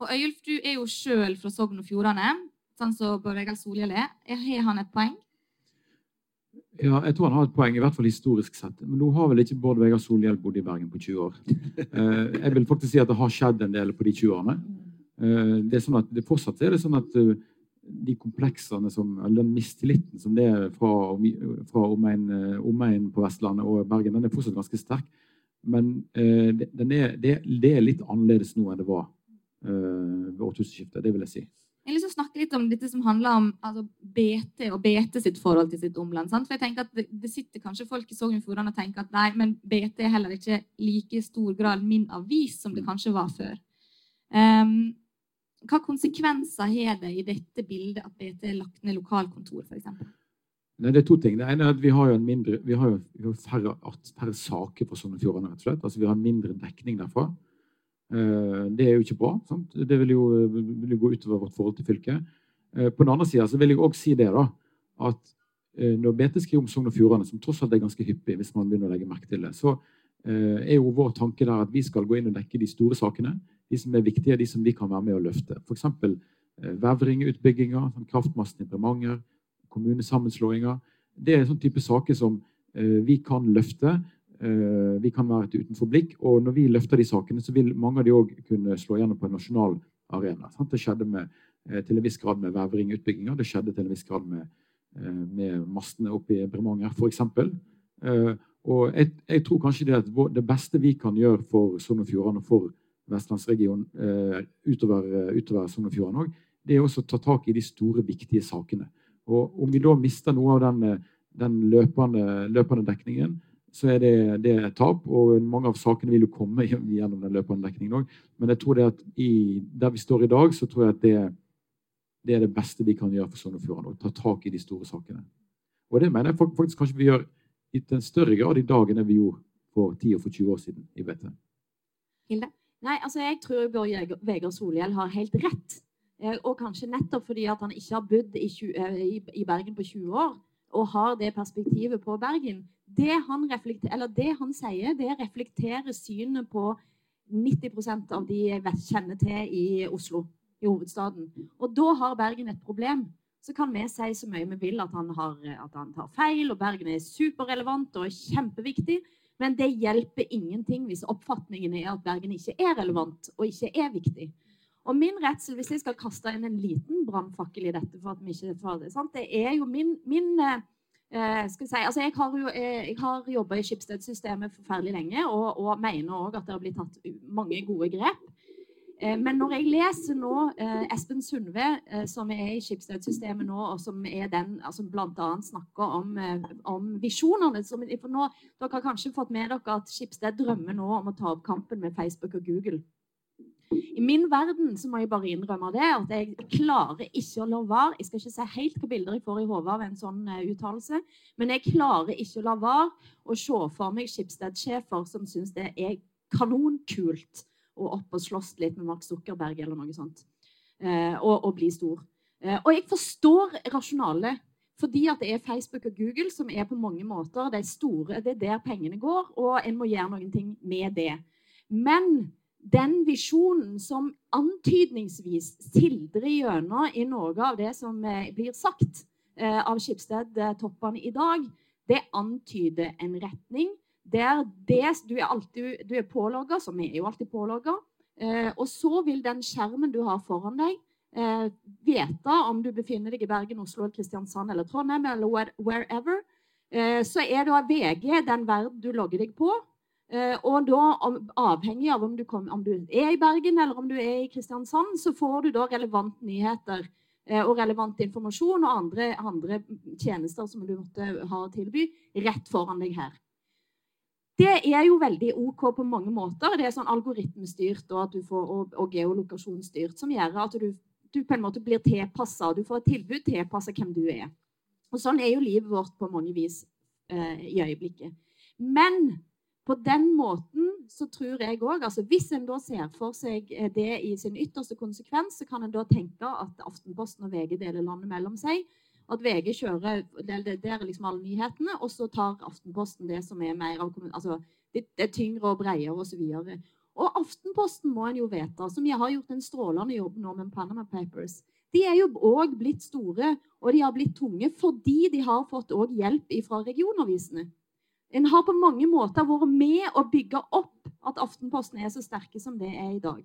Og Øyulf, du er jo sjøl fra Sogn og Fjordane, sånn som Bård Vegar Solhjell er. Har han et poeng? Ja, jeg tror han har et poeng, i hvert fall historisk sett. Men nå har vel ikke Bård Vegar Solhjell bodd i Bergen på 20 år. [LAUGHS] Eh, jeg vil faktisk si at det har skjedd en del på de 20 årene. Eh, det er sånn at det fortsatt er det sånn at eh, de kompleksene som, eller den mistilliten som det er fra, fra omegnen på Vestlandet og Bergen, den er fortsatt ganske sterk. Men den er, det, det, er litt annerledes nå enn det var ved årtusenskiftet. Det vil jeg si. Jeg har lyst til å snakke litt om dette som handler om altså, BT og BT sitt forhold til sitt omland. Sant? For jeg tenker at det, det, sitter kanskje folk i Sogn og Fjordane og tenker at nei, men BT er heller ikke like stor grad min avis som det kanskje var før. Um, hva konsekvenser har det i dette bildet at BT er lagt ned lokalkontor, f.eks.? Nei, det er to ting. Det ene er at Vi har jo, mindre, vi har jo færre, færre, saker på Sogn og Fjordane. rett og slett. Altså, vi har mindre dekning derfra. Eh, det er jo ikke bra. Sant? Det vil jo, vil jo, gå utover vårt forhold til fylket. Eh, på den andre sida vil jeg òg si det da, at eh, når BT skriver om Sogn og Fjordane, som tross alt er ganske hyppig, hvis man begynner å legge merke til det, så er jo vår tanke der at vi skal gå inn og dekke de store sakene. De som er viktige, de som vi kan være med å løfte. F.eks. Vevringutbygginger, kraftmassen i Bremanger, kommunesammenslåinger. Det er sånn type saker som vi kan løfte vi kan være et utenfor blikk. Og når vi løfter de sakene, så vil mange av de òg kunne slå gjennom på en nasjonal arena. Det skjedde med, eh, til en viss grad med Vevring-utbygginga. Det skjedde til en viss grad med, eh, med mastene oppe i Bremanger, f.eks. Og jeg, jeg, tror kanskje det at det beste vi kan gjøre for Sogn og Fjordane og for vestlandsregionen utover, utover Sogn og Fjordane òg, det er også å ta tak i de store, viktige sakene. Og om vi da mister noe av den, den løpende, løpende dekningen, så er det, det er tap. Og mange av sakene vil jo komme [LAUGHS] gjennom den løpende dekningen òg. Men jeg tror det at i, der vi står i dag, så tror jeg at det, det er det beste vi kan gjøre for Sogn og Fjordane. Å ta tak i de store sakene. Og det mener jeg faktisk kanskje vi gjør i en større grad i dag enn vi gjorde for 10 og for 20 år siden i BT. Hilde? Nei, altså jeg tror Bård Vegar Solhjell har helt rett. Eh, og kanskje nettopp fordi at han ikke har bodd i, 20, eh, i Bergen på 20 år, og har det perspektivet på Bergen, det han, det han sier, det reflekterer synet på 90% av de jeg kjenner til i Oslo, i hovedstaden. Og da har Bergen et problem. Så kan vi si så mye vi vil at han, har, at han tar feil, og Bergen er superrelevant og kjempeviktig. Men det hjelper ingenting hvis oppfatningen er at Bergen ikke er relevant og ikke er viktig. Og min redsel, hvis jeg skal kaste inn en liten brannfakkel i dette, for at vi ikke får det, sant? det er jo min, min eh, skal si, altså jeg har, jo, eh, jeg har jobba i Schibsted-systemet forferdelig lenge og, og mener òg at det har blitt tatt mange gode grep. Eh, men når jeg leser nå eh, Espen Sundve, som er i Schibsted-systemet nå, og som er den altså bl.a. snakker om, om visjonene som, nå, Dere har kanskje fått med dere at Skipsted drømmer nå om å ta opp kampen med Facebook og Google. I min verden så må jeg bare innrømme det, at jeg klarer ikke å la være Jeg skal ikke se helt hvilke bilder jeg får i hodet av en sånn uh, uttalelse, men jeg klarer ikke å la være å se for meg Schibsted-sjefer som syns det er kanonkult å opp og slåss litt med Mark Zuckerberg eller noe sånt, uh, og, og, bli stor. Uh, og jeg forstår rasjonalet. Fordi at det er Facebook og Google som er på mange måter de store, det er der pengene går, og en må gjøre noen ting med det. Men den visjonen som antydningsvis sildrer gjennom i noe av det som eh, blir sagt eh, av Skipsted-toppene i dag, det antyder en retning der det, du er, alltid, du er pålogga, som vi er jo alltid pålogga, eh, og så vil den skjermen du har foran deg, vite om du befinner deg i Bergen, Oslo, Kristiansand eller Trondheim eller wherever, så er da VG den verden du logger deg på. Eh, og da, avhengig av om du, kom, om du, er i Bergen eller om du er i Kristiansand, så får du da relevant nyheter eh, og relevant informasjon og andre, andre tjenester som du måtte ha å tilby, rett foran deg her. Det er jo veldig OK på mange måter. Det er sånn algoritmestyrt og, får, og, og geolokasjonsstyrt som gjør at du, du, på en måte blir tilpassa. Du får et tilbud tilpassa hvem du er. Og Sånn er jo livet vårt på mange vis eh, i øyeblikket. Men på den måten så tror jeg òg altså Hvis en da ser for seg eh, det i sin ytterste konsekvens, så kan en da tenke at Aftenposten og VG deler landet mellom seg. At VG kjører det er liksom alle nyhetene, og så tar Aftenposten det som er mer av altså, det, er tyngre og bredere osv. Og, og Aftenposten må en jo vite, som jeg har gjort en strålende jobb nå med Panama Papers. De er jo òg blitt store, og de har blitt tunge fordi de har fått hjelp fra regionavisene. En har på mange måter vært med å bygge opp at Aftenposten er så sterke som det er i dag.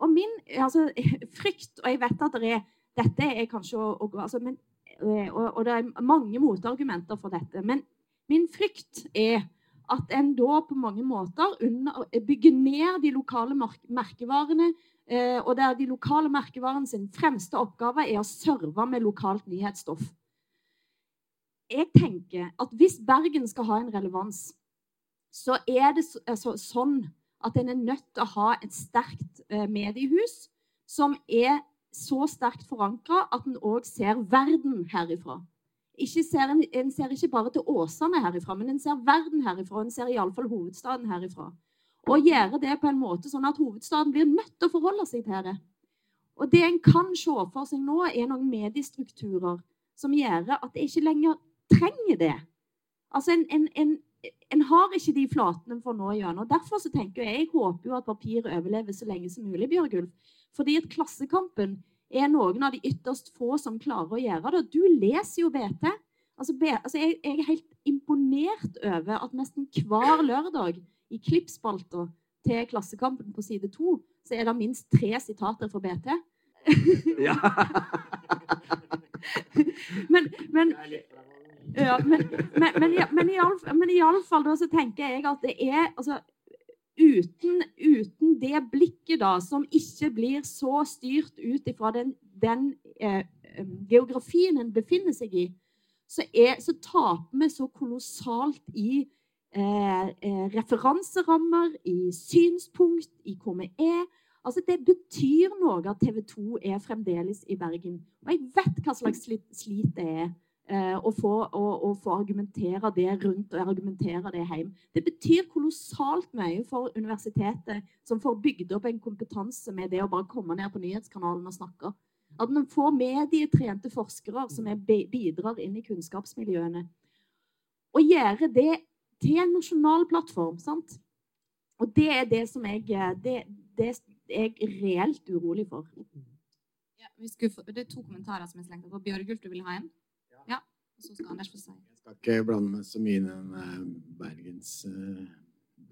Og min altså, [LAUGHS] frykt Og jeg vet at det er, dette er kanskje å, altså, men, eh, og, og, det er mange motargumenter for dette. Men min frykt er at en da på mange måter under, bygger ned de lokale merkevarene. Eh, og der de lokale merkevarene sin fremste oppgave er å serve med lokalt nyhetsstoff jeg tenker at hvis Bergen skal ha en relevans, så er det altså, sånn at en er nødt til å ha et sterkt eh, mediehus som er så sterkt forankra at en òg ser verden herifra. Ser en, ser ikke bare til Åsane herifra, men en ser verden herifra. En ser iallfall hovedstaden herifra. Og gjøre det på en måte sånn at hovedstaden blir nødt til å forholde seg til det. Og det en kan se for seg nå, er noen mediestrukturer som gjør at det ikke lenger trenger det. Altså, en, en, en, en, har ikke de flatene for nå gjennom. Derfor så tenker jeg, jeg håper jo at papiret overlever så lenge som mulig, Bjørgulf. Fordi at Klassekampen er noen av de ytterst få som klarer å gjøre det. Du leser jo BT. Altså, altså jeg, jeg, er helt imponert over at nesten hver lørdag i klippspalta til Klassekampen på side to, så er det minst tre sitater fra BT. Ja. [LAUGHS] men, men ja, men, men, men, men, i fall så tenker jeg at det er altså, uten, uten, det blikket da, som ikke blir så styrt ut ifra den, den eh, geografien en befinner seg i, så, er, så taper vi så kolossalt i eh, eh, referanserammer, i synspunkt, i hvor vi er. Altså, Det betyr noe at TV 2 er fremdeles i Bergen. Og jeg vet hva slags slit det er og eh, få, og, og få argumentere det rundt og argumentere det hjem. Det betyr kolossalt mye for universitetet, som får bygd opp en kompetanse med det å bare komme ned på nyhetskanalen og snakke. At man får medietrente forskere som bidrar inn i kunnskapsmiljøene. Og gjøre det til en nasjonal plattform. sant? Og det er det som jeg det, det er jeg reelt urolig for. Ja, det er to kommentarer som er slengt på. Bjørgulf, du vil ha en? Ja. Så skal Anders få si. Jeg skal ikke blande meg så mye i den eh, Bergens, uh,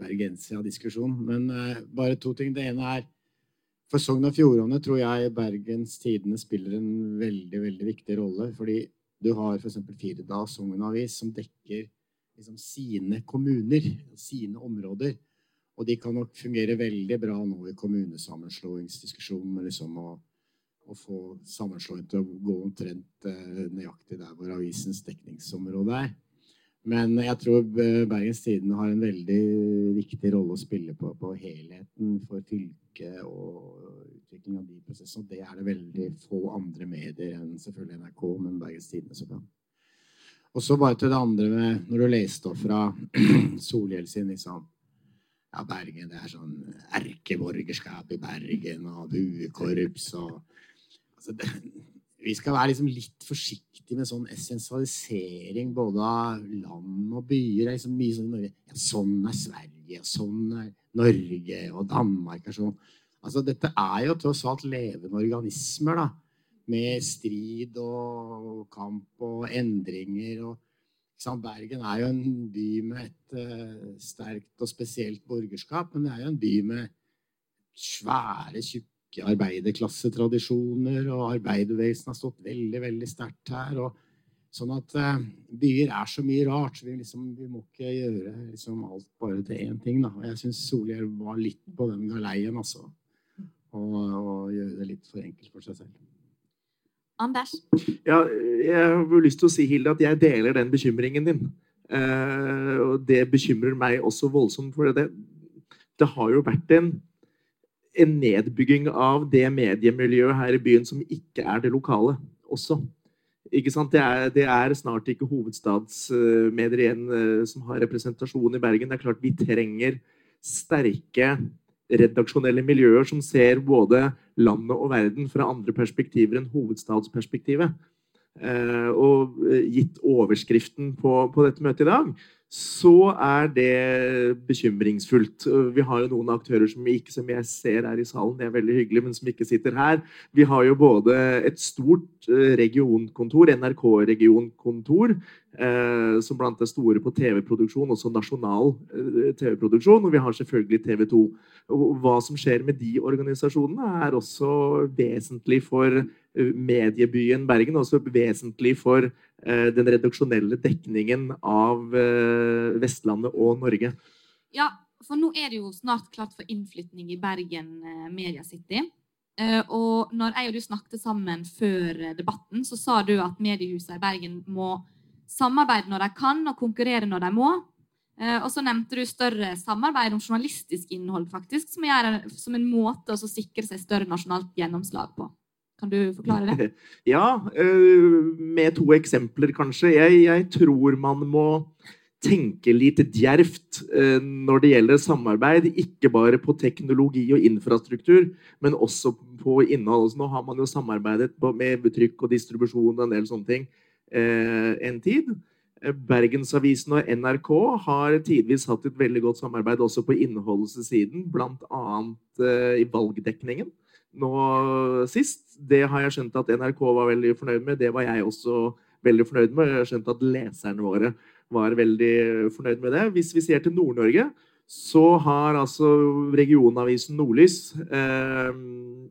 Bergensia-diskusjonen. Men uh, bare to ting. Det ene er For Sogn og Fjordane tror jeg Bergens Tidende spiller en veldig, veldig viktig rolle. Fordi du har f.eks. Firda Sogn Avis som dekker liksom, sine kommuner, sine områder. Og de kan nok fungere veldig bra nå i kommunesammenslåingsdiskusjonen. Liksom, og å få sammenslåing til å gå omtrent eh, nøyaktig der hvor avisens dekningsområde er. Men jeg tror Bergens Tidende har en veldig viktig rolle å spille på, på helheten for fylket og utvikling av de prosessene. Det er det veldig få andre medier enn selvfølgelig NRK, men Bergens Tidende som kan. Og så bare til det andre med Når du leste opp fra [CLEARS THROAT] Solhjell sin liksom, ja, Bergen, det er sånn erkeborgerskap i Bergen og buekorps og altså det, Vi skal være liksom litt forsiktige med sånn essensialisering både av land og byer. Liksom mye sånn, ja, sånn er Sverige, og sånn er Norge, og Danmark er sånn. Altså, dette er jo tross alt levende organismer, da. Med strid og kamp og endringer. og Bergen er jo en by med et uh, sterkt og spesielt borgerskap, men det er jo en by med svære, arbeiderklassetradisjoner, og arbeiderbevegelsen har stått veldig veldig sterkt her. og Sånn at uh, byer er så mye rart. så Vi, liksom, vi må ikke gjøre liksom, alt bare til én ting. Da. Og jeg syns Solhjell var litt på den galeien, altså. Og, og gjøre det litt for enkelt for seg selv. Anders? Ja, jeg har lyst til å si, Hilde, at jeg deler den bekymringen din. Uh, og det bekymrer meg også voldsomt. For det, det har jo vært en en nedbygging av det mediemiljøet her i byen som ikke er det lokale også. Ikke sant? Det, er, det er snart ikke hovedstadsmedier igjen uh, som har representasjon i Bergen. Det er klart Vi trenger sterke redaksjonelle miljøer som ser både landet og verden fra andre perspektiver enn hovedstadsperspektivet. eh, og gitt overskriften på, på dette møtet i dag, så er det bekymringsfullt. Vi har jo noen aktører som ikke som jeg ser her i salen, det er veldig hyggelig, men som ikke sitter her. Vi har jo både et stort regionkontor, NRK-regionkontor, eh, som blant det store på TV-produksjon, også nasjonal eh, TV-produksjon. Og vi har selvfølgelig TV 2. Og hva som skjer med de organisasjonene, er også vesentlig for mediebyen Bergen, også vesentlig for Eh, den redaksjonelle dekningen av eh, Vestlandet og Norge. Ja, for nå er det jo snart klart for innflytning i Bergen eh, Media City. Og når jeg og du snakket sammen før debatten, så sa du at mediehusene i Bergen må samarbeide når de kan, og konkurrere når de må. Og så nevnte du større samarbeid om journalistisk innhold, faktisk, som, er, som en måte å sikre seg større nasjonalt gjennomslag på. Kan du forklare det? [LAUGHS] Ja, eh, med to eksempler, kanskje. Jeg, jeg tror man må tenke litt djervt eh, når det gjelder samarbeid. Ikke bare på teknologi og infrastruktur, men også på innhold. Så nå har man jo samarbeidet med trykk og distribusjon og en del sånne ting eh, en tid. Bergensavisen og NRK har tidvis hatt et veldig godt samarbeid også på innholdssiden, bl.a. i valgdekningen nå sist. Det har jeg skjønt at NRK var veldig fornøyd med. Det var jeg også veldig fornøyd med. Jeg har skjønt at leserne våre var veldig fornøyd med det. Hvis vi ser til Nord-Norge, så har altså regionavisen Nordlys eh,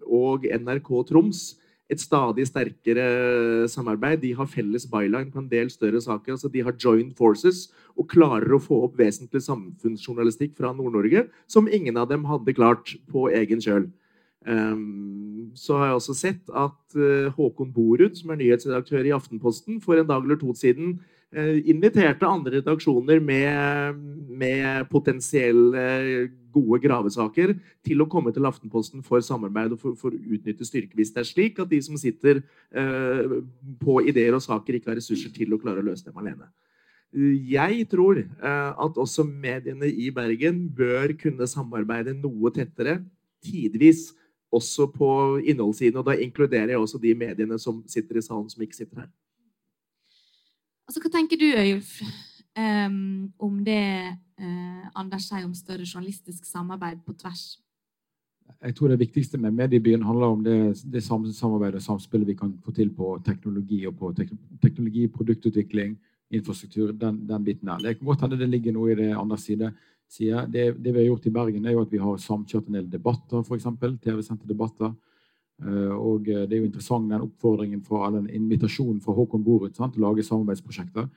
og NRK Troms et stadig sterkere samarbeid. De har felles byline på en del større saker. altså De har joined forces og klarer å få opp vesentlig samfunnsjournalistikk fra Nord-Norge som ingen av dem hadde klart på egen kjøl. Um, så har jeg også sett at uh, Håkon Borud, som er nyhetsredaktør i Aftenposten, for en dag eller to siden uh, inviterte andre redaksjoner med, med potensielle gode gravesaker til å komme til Aftenposten for samarbeid og for, for å utnytte styrke hvis det er slik at de som sitter uh, på ideer og saker, ikke har ressurser til å klare å løse dem alene. Jeg tror at også mediene i Bergen bør kunne samarbeide noe tettere, tidvis, også på innholdssiden. Og da inkluderer jeg også de mediene som sitter i salen, som ikke sitter her. Altså, hva tenker du, Øyulf, um, om det uh, Anders sier om større journalistisk samarbeid på tvers? Jeg tror det viktigste med mediebyen handler om det, det samarbeidet og samspillet vi kan få til på teknologi og på tek teknologi, produktutvikling, infrastruktur, den, den biten der. Det kan godt hende det ligger noe i det andre side sier. Det, det, vi har gjort i Bergen, er jo at vi har samkjørt en del debatter, f.eks. TV-sendte debatter. Uh, og det er jo interessant den oppfordringen fra, eller den invitasjonen fra Håkon Borut til å lage samarbeidsprosjekter.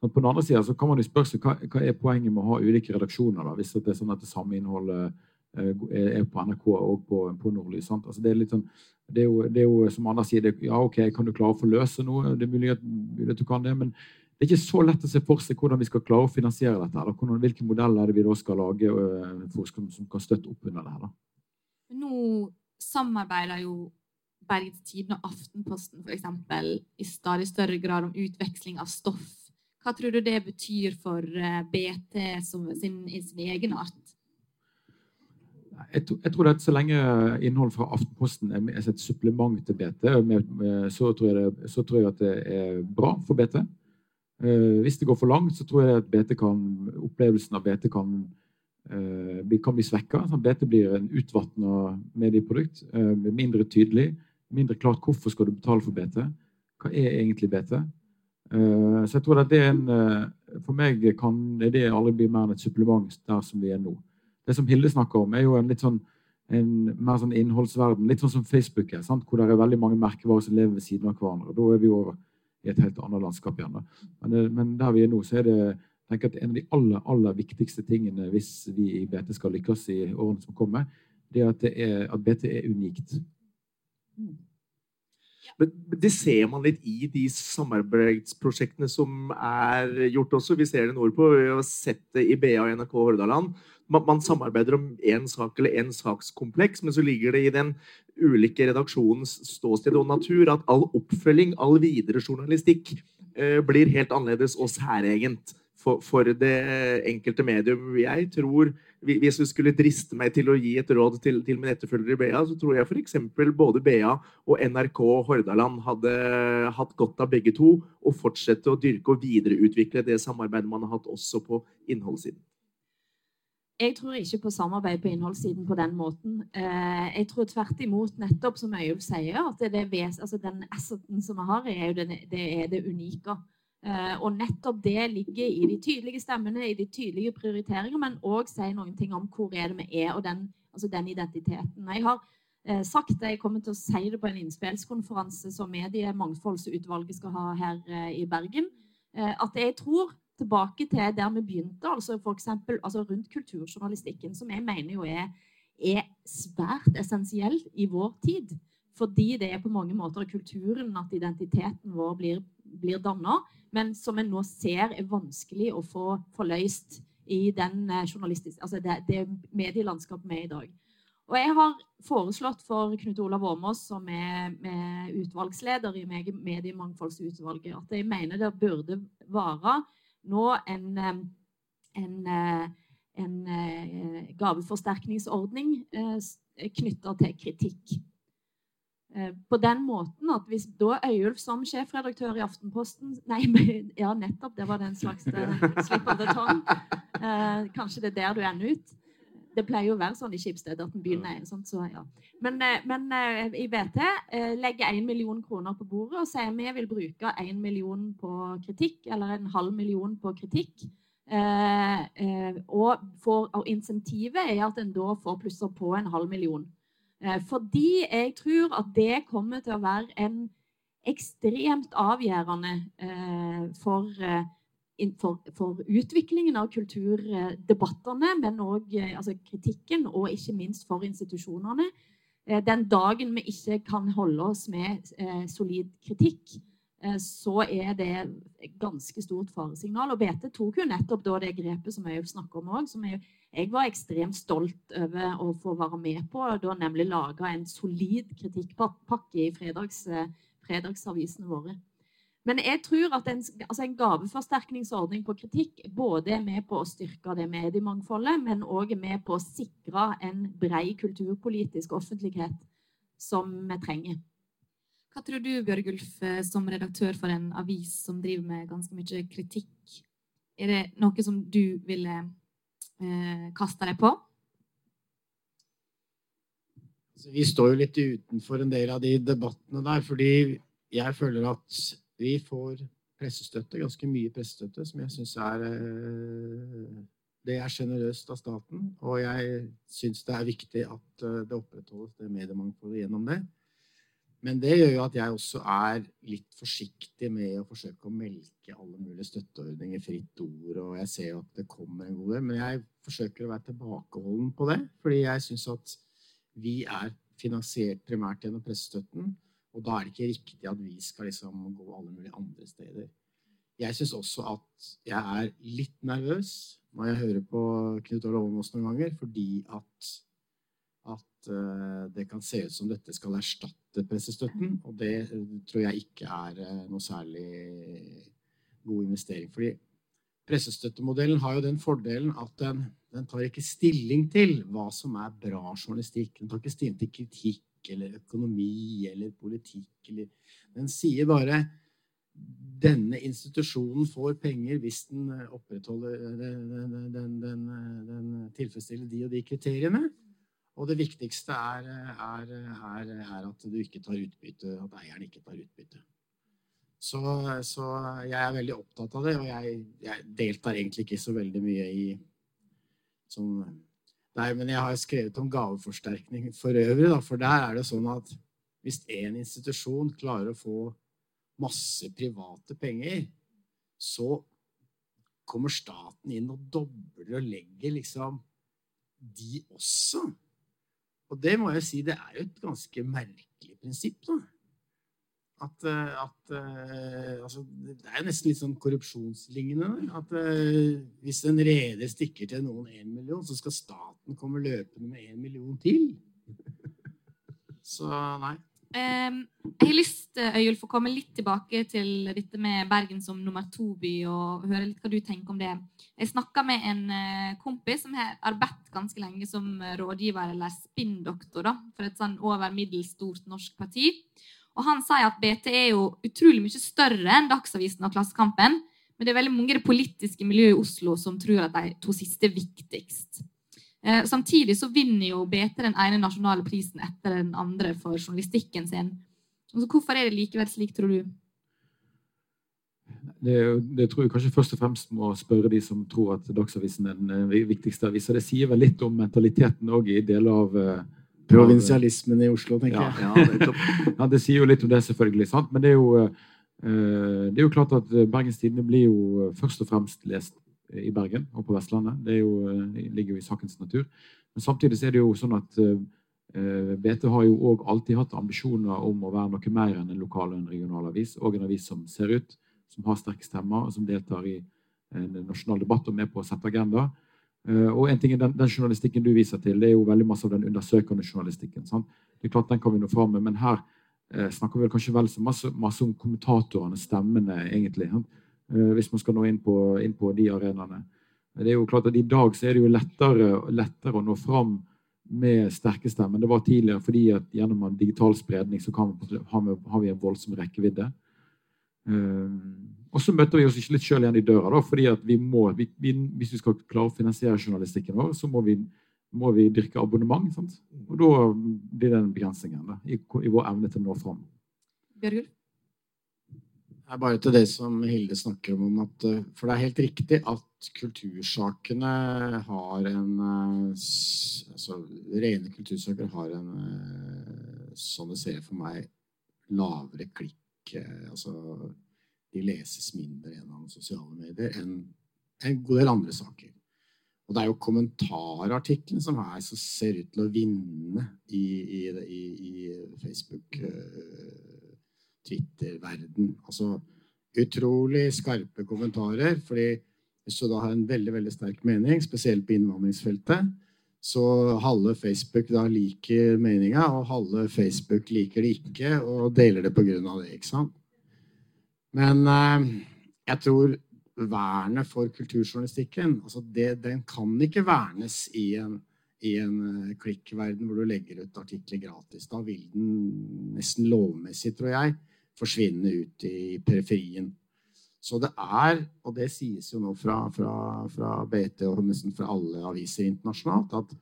Men på den andre siden så kan man jo spørre seg hva, hva er poenget med å ha ulike redaksjoner da, hvis det er sånn at det samme innholdet uh, er på NRK og på, på Nordlys. Altså det, er sånn, det, er jo, det, er jo, som Anders sier, det, ja, ok, kan du klare å få løse noe? Det er mulig at, mulig at du kan det, men det er ikke så lett å se for seg hvordan vi skal klare å finansiere dette. Eller hvilke modeller er det vi da skal lage øh, for, som kan støtte opp under det. her. Nå samarbeider jo Bergens Tidende og Aftenposten eksempel, i stadig større grad om utveksling av stoff. Hva tror du det betyr for øh, BT som sin, sin egen art? Jeg, jeg, tror at Så lenge innhold fra Aftenposten er et supplement til BT, så tror, det, så tror jeg at det er bra for BT. Uh, hvis det går for langt, så tror jeg at BT kan, opplevelsen av BT kan, bli, kan bli svekka. Sånn BT blir en utvatna medieprodukt. Uh, mindre tydelig. Mindre klart hvorfor skal du betale for BT. Hva er egentlig BT? så jeg tror at det er en For meg kan det aldri bli mer enn et supplement der som vi er nå. Det som Hilde snakker om, er jo en litt sånn en mer sånn innholdsverden. Litt sånn som Facebook er, sant? hvor det er veldig mange merkevarer som lever ved siden av hverandre. Da er vi over i et helt annet landskap igjen. Men, eh, men, der vi er nå, så er det tenker at en av de aller, aller viktigste tingene hvis vi i BT skal lykkes i årene som kommer, det er at, det er, at BT er unikt. Men det ser man litt i de samarbeidsprosjektene som er gjort også. Vi ser det nordpå. Vi har sett det i BA og NRK Hordaland man, samarbeider om én sak eller én sakskompleks, men så ligger det i den ulike redaksjonens ståsted og natur at all oppfølging, all videre journalistikk, eh, blir helt annerledes og særegent for, for det enkelte medium. Jeg tror, Hvis du skulle driste meg til å gi et råd til, til min etterfølger i BA, så tror jeg f.eks. både BA og NRK Hordaland hadde hatt godt av begge to å fortsette å dyrke og videreutvikle det samarbeidet man har hatt også på innholdssiden. Jeg tror ikke på samarbeid på innholdssiden på den måten. Eh, jeg tror tvert imot, nettopp som Øyulf sier, at det er altså den asseten som vi har, er det, det, er det unike. Eh, og nettopp det ligger i de tydelige stemmene, i de tydelige prioriteringer, men òg sier noen ting om hvor er det vi er, og den, altså den identiteten. Jeg har eh, sagt det, jeg kommer til å si det på en innspillskonferanse som Mediemangfoldsutvalget skal ha her i Bergen, at jeg tror tilbake til der vi begynte, altså for eksempel, altså rundt kulturjournalistikken, som jeg mener jo er, er svært essensiell i vår tid. Fordi det er på mange måter kulturen at identiteten vår blir, blir danna men som en nå ser er vanskelig å få forløst i den eh, altså det, det medielandskapet vi er i dag. Og jeg har foreslått for Knut Olav Åmås, som er, er utvalgsleder i Mediemangfoldsutvalget, at jeg mener det burde være nå en, eh, en, eh, en, en gaveforsterkningsordning knytta til kritikk. Eh, på den måten at hvis da Øyulf som sjefredaktør i Aftenposten Nei, [LAUGHS] ja, nettopp. Det var den slags slippende. Eh, kanskje det er der du ender ut. Det pleier jo å være sånn i Skipsted at en begynner sånn, så ja. Men, eh, men i BT legger én million kroner på bordet og sier vi vil bruke én million på kritikk, eller en halv million på kritikk. og, for, og insentivet er at en da får plusser på en halv million. Eh, fordi jeg tror at det kommer til å være en ekstremt avgjørende eh, for, eh, for, for utviklingen av kulturdebattene, men òg altså kritikken, og ikke minst for institusjonene. Den dagen vi ikke kan holde oss med solid kritikk, så er det et ganske stort faresignal. Og BT tok jo nettopp da det grepet som jeg snakker om òg, som jeg, jeg var ekstremt stolt over å få være med på da nemlig laga en solid kritikkpakke i fredags, eh, fredagsavisene våre. Men jeg tror at en, altså en, gaveforsterkningsordning på kritikk både er med på å styrke det mediemangfoldet, men òg er med på å sikre en brei kulturpolitisk offentlighet som vi trenger. Hva tror du, Bjørgulf, eh, som redaktør for en avis som driver med ganske mye kritikk? Er det noe som du ville eh, kasta deg på? Altså, vi står jo litt utenfor en del av de debattene der, fordi jeg føler at vi får pressestøtte, ganske mye pressestøtte, som jeg syns er eh, Det er sjenerøst av staten, og jeg syns det er viktig at eh, det opprettholdes det mediemangfoldet gjennom det. Men det gjør jo at jeg også er litt forsiktig med å forsøke å melke alle mulige støtteordninger, fritt ord, og jeg ser jo at det kommer en god del. Men jeg forsøker å være tilbakeholden på det, fordi jeg syns at vi er finansiert primært gjennom pressestøtten, og da er det ikke riktig at vi skal liksom gå alle mulige andre steder. Jeg syns også at jeg er litt nervøs når jeg hører på Knut Olav Åmås noen ganger, fordi at at uh, det kan se ut som dette skal erstatte pressestøtten. Og det uh, tror jeg ikke er uh, noe særlig god investering. Fordi pressestøttemodellen har jo den fordelen at den, den, tar ikke stilling til hva som er bra journalistikk. Den tar ikke stilling til kritikk eller økonomi eller politikk. Eller, den sier bare denne institusjonen får penger hvis den opprettholder den, den, den, den tilfredsstiller de og de kriteriene. Og det viktigste er, er, er, er, at du ikke tar utbytte, at eieren ikke tar utbytte. Så, så, jeg er veldig opptatt av det, og jeg, jeg deltar egentlig ikke så veldig mye i sånn Nei, men jeg har skrevet om gaveforsterkning for øvrig, da, for der er det sånn at hvis én institusjon klarer å få masse private penger, så kommer staten inn og dobler og legger liksom de også. Og det må jeg si, det er jo et ganske merkelig prinsipp, da. At, eh, at uh, altså, Det er nesten litt sånn korrupsjonslignende. At uh, hvis en reder stikker til noen én million, så skal staten komme løpende med én million til. [LAUGHS] Så nei. Um, Jeg har lyst Øyulf, å komme litt tilbake til dette med Bergen som nummer to-by, og høre litt hva du tenker om det. Jeg snakka med en eh, kompis som har arbeidet ganske lenge som rådgiver eller spinndoktor for et sånn over middels stort norsk parti. Og Han sier at BT er jo utrolig mye større enn Dagsavisen og Klassekampen. Men det er veldig mange i det politiske miljøet i Oslo som tror at de to siste er viktigst. Eh, samtidig så vinner jo BT den ene nasjonale prisen etter den andre for journalistikken sin. Altså, hvorfor er det likevel slik, tror du? Det, det, tror jeg kanskje først og fremst må spørre de som tror at Dagsavisen er den eh, viktigste avisa. Det sier vel litt om mentaliteten òg i deler av eh, Provinsialismen i Oslo, tenker jeg. Ja, det, [LAUGHS] ja, det sier jo litt om det, selvfølgelig. Sant? Men det er, jo, eh, det er jo klart at Bergens Tidende blir jo først og fremst lest i Bergen og på Vestlandet. Det, jo, det ligger jo i sakens natur. Men samtidig er det jo sånn at Eh, BT har jo òg alltid hatt ambisjoner om å være noe mer enn en lokal og en regional avis. Og en avis som ser ut, som har sterke stemmer, og som deltar i en nasjonal debatt og med på å sette agenda. Eh, og en ting er den, den, journalistikken du viser til, det er jo veldig masse av den undersøkende journalistikken. Sant? Det er klart Den kan vi nå fram med, men her eh, snakker vi kanskje vel så masse, masse om kommentatorene, stemmene, egentlig. Eh, hvis man skal nå inn på, inn på de arenaene. Det er jo klart at I dag så er det jo lettere, lettere å nå fram med sterke stemmer. Det var tidligere fordi at gjennom en digital spredning så kan, har vi en voldsom rekkevidde. Uh, og så møter vi oss ikke litt sjøl igjen i døra. da, fordi at vi må, vi, vi, Hvis vi skal klare å finansiere journalistikken vår, så må vi, må vi dyrke abonnement. Sant? Og da blir det en begrensning da, i, i, vår evne til å nå fram. Bjørgul? Det er bare til det som Hilde snakker om, at, eh, for det er helt riktig at kultursakene har en eh, altså, Rene kultursaker har en eh, sånn det ser for meg, lavere klikk eh, altså, De leses mindre gjennom sosiale medier enn en god del andre saker. Og det er jo kommentarartiklene som er som ser ut til å vinne i, i, i, i Facebook, Twitter-verden. Altså utrolig skarpe kommentarer. fordi hvis du da har en veldig veldig sterk mening, spesielt på innvandringsfeltet, så halve Facebook da liker meninga, og halve Facebook liker det ikke og deler det pga. det. ikke sant? Men eh, jeg tror vernet for kulturjournalistikken altså det, Den kan ikke vernes i en, i en uh, klikkverden hvor du legger ut artikler gratis. Da vil den nesten lovmessig, tror jeg, forsvinne ut i periferien. Så det er, og det sies jo nå fra, fra, fra BT og nesten fra alle aviser internasjonalt, at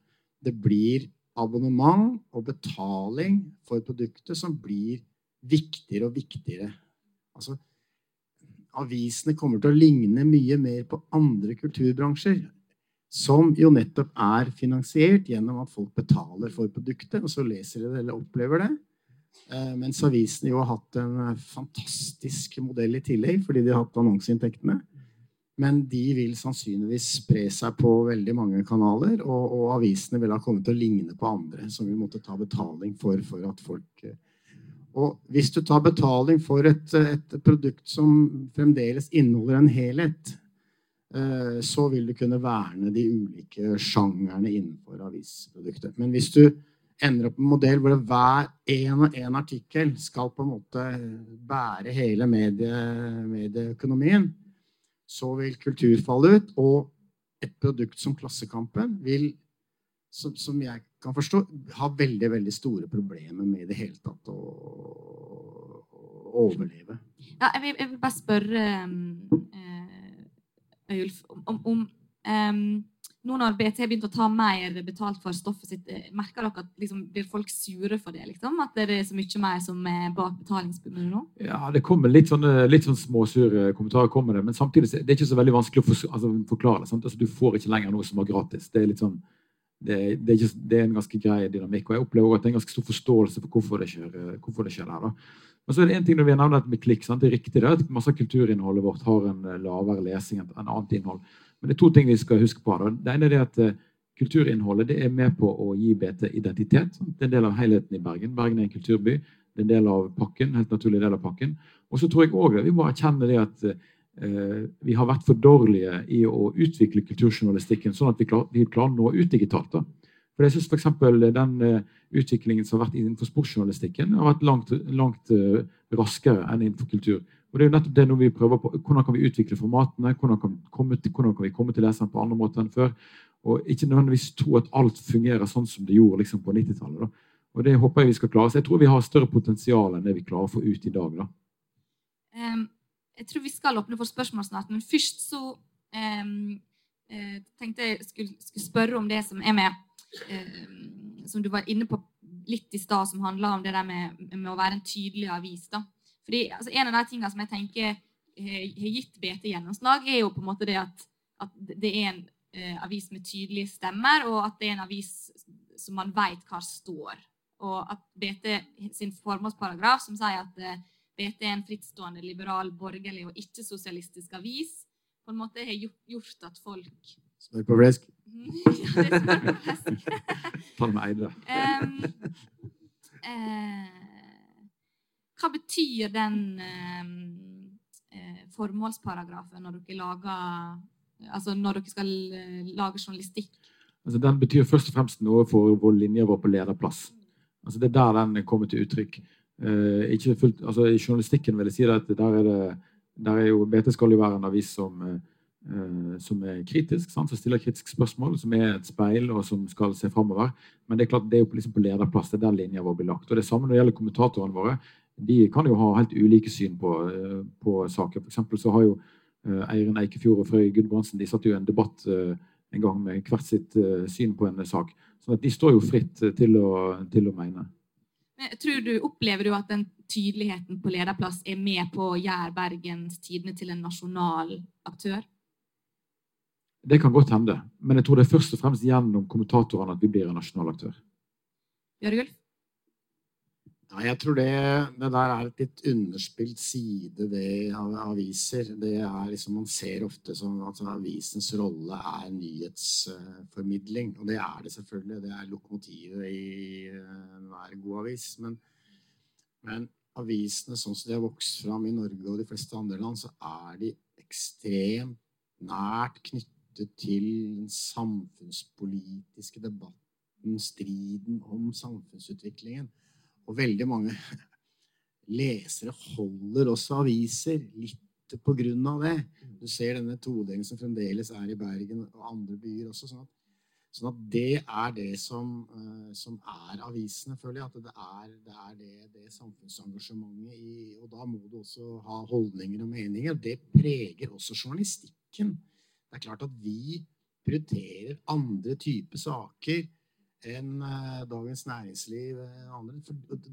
det blir abonnement og betaling for produktet som blir viktigere og viktigere. Altså, avisene kommer til å ligne mye mer på andre kulturbransjer, som jo nettopp er finansiert gjennom at folk betaler for produktet, og så leser de det eller opplever det. Eh, mens avisene jo har hatt en eh, fantastisk modell i tillegg, fordi de har hatt annonseinntektene. Men de vil sannsynligvis spre seg på veldig mange kanaler, og, og, avisene vil ha kommet til å ligne på andre, som vi måtte ta betaling for, for at folk eh, Og hvis du tar betaling for et, et produkt som fremdeles inneholder en helhet, så vil du kunne verne de ulike sjangerne innenfor avisproduktet. Men hvis du ender opp med en modell hvor hver en og en artikkel skal på en måte bære hele medie, medieøkonomien, så vil kultur falle ut. Og et produkt som Klassekampen vil, som, som, jeg kan forstå, ha veldig veldig store problemer med i det hele tatt å, å overleve. Ja, jeg, vil, jeg, vil, bare spørre um, Øyulf om, om um, nå når BT har begynt å ta mer betalt for stoffet sitt, eh, merker dere at liksom, blir folk sure for det? Liksom? At det er så mye mer som er bak betalingsbunnen nå? Ja, det kommer litt sånne, litt sånne småsure kommentarer, kommer det, men samtidig det er ikke så veldig vanskelig å for, altså, forklare det. Altså, du får ikke lenger noe som er gratis. Det er sånn, det, det, er ikke, det, er en ganske grei dynamikk. Og jeg opplever at det er en ganske stor forståelse for hvorfor det skjer, hvorfor det skjer der. da. Men så er det en ting når vi har nevnt med klikk. Sant? Det er riktig det, at masse av kulturinnholdet vårt har en eh, lavere lesing enn annet innhold. Men det er to ting vi skal huske på. Det ene er at eh, kulturinnholdet det er med på å gi BT identitet. Det er en del av helheten i Bergen. Bergen er en kulturby. Det er en del av pakken, helt naturlig del av pakken. Og så tror jeg også, vi må erkjenne det at eh, vi har vært for dårlige i å utvikle kulturjournalistikken sånn at vi klarer, vi klarer å nå ut digitalt. da. For jeg synes for den uh, utviklingen som har vært innenfor sportsjournalistikken, har vært langt, langt raskere enn innenfor kultur. Og det er jo nettopp det når vi prøver på, Hvordan kan vi utvikle formatene? Hvordan kan, til, hvordan kan vi komme til leseren på andre måter enn før? Og ikke nødvendigvis tro at alt fungerer sånn som det gjorde liksom, på 90-tallet. Og det håper jeg vi skal klare. Så jeg tror vi har større potensial enn det vi klarer å få ut i dag. da. Um, jeg tror vi skal åpne for spørsmål snart, men først så um, uh, tenkte jeg skulle, skulle, spørre om det som er med um, Som du var inne på litt i stad, som handla om det der med, med, å være en tydelig avis. da. Fordi altså, En av de tingene som jeg tenker har gitt BT gjennomslag, er jo på en måte det at, at det er en eh, avis med tydelige stemmer, og at det er en avis som man veit hva står og at BT sin formålsparagraf, som sier at eh, BT er en frittstående, liberal, borgerlig og ikke-sosialistisk avis, på en måte har gjort at folk Smør på flesk? med [LAUGHS] Eide. um, uh, hva betyr den uh, formålsparagrafen når dere lager Altså når dere skal lage journalistikk? Altså, den betyr først og fremst noe for vår linje vår på lederplass. Altså Det er der den kommer til uttrykk. Eh, ikke fullt, altså I journalistikken vil jeg si at der er, det, der er jo, BT skal jo være en avis som, eh, som er kritisk, sant? som stiller kritiske spørsmål, som er et speil og som skal se framover. Men det er klart, det er jo liksom på lederplass. Det er der linja vår blir lagt. Og det samme når det gjelder kommentatorene våre. De kan jo ha helt ulike syn på, eh, på saker. For eksempel så har jo eh, Eirin Eikefjord og Frøy Gudbrandsen de satt jo en debatt eh, en gang med hvert sitt syn på en sak. Så de står jo fritt til å, til å mene. Men tror du, Opplever du at den tydeligheten på lederplass er med på å gjøre Bergens Tidende til en nasjonal aktør? Det kan godt hende, men jeg tror det er først og fremst gjennom kommentatorene at vi blir en nasjonal aktør. Bjørgulf? Ja, jeg tror det, det der er et litt underspilt side ved aviser. Det er liksom, Man ser ofte som at avisens rolle er nyhetsformidling. Og det er det selvfølgelig. Det er lokomotivet i enhver god avis. Men, men, avisene sånn som de har vokst fram i Norge og de fleste andre land, så er de ekstremt nært knyttet til den samfunnspolitiske debatten, striden om samfunnsutviklingen. Og veldig mange lesere holder også aviser litt på grunn av det. Du ser denne todelingen som fremdeles er i Bergen og andre byer også. sånn at, sånn at det er det som, uh, som, er avisene, føler jeg. At det er det, er det, det samfunnsengasjementet i Og da må du også ha holdninger og meninger. Det preger også journalistikken. Det er klart at vi prioriterer andre typer saker enn eh, Dagens Næringsliv eh, andre.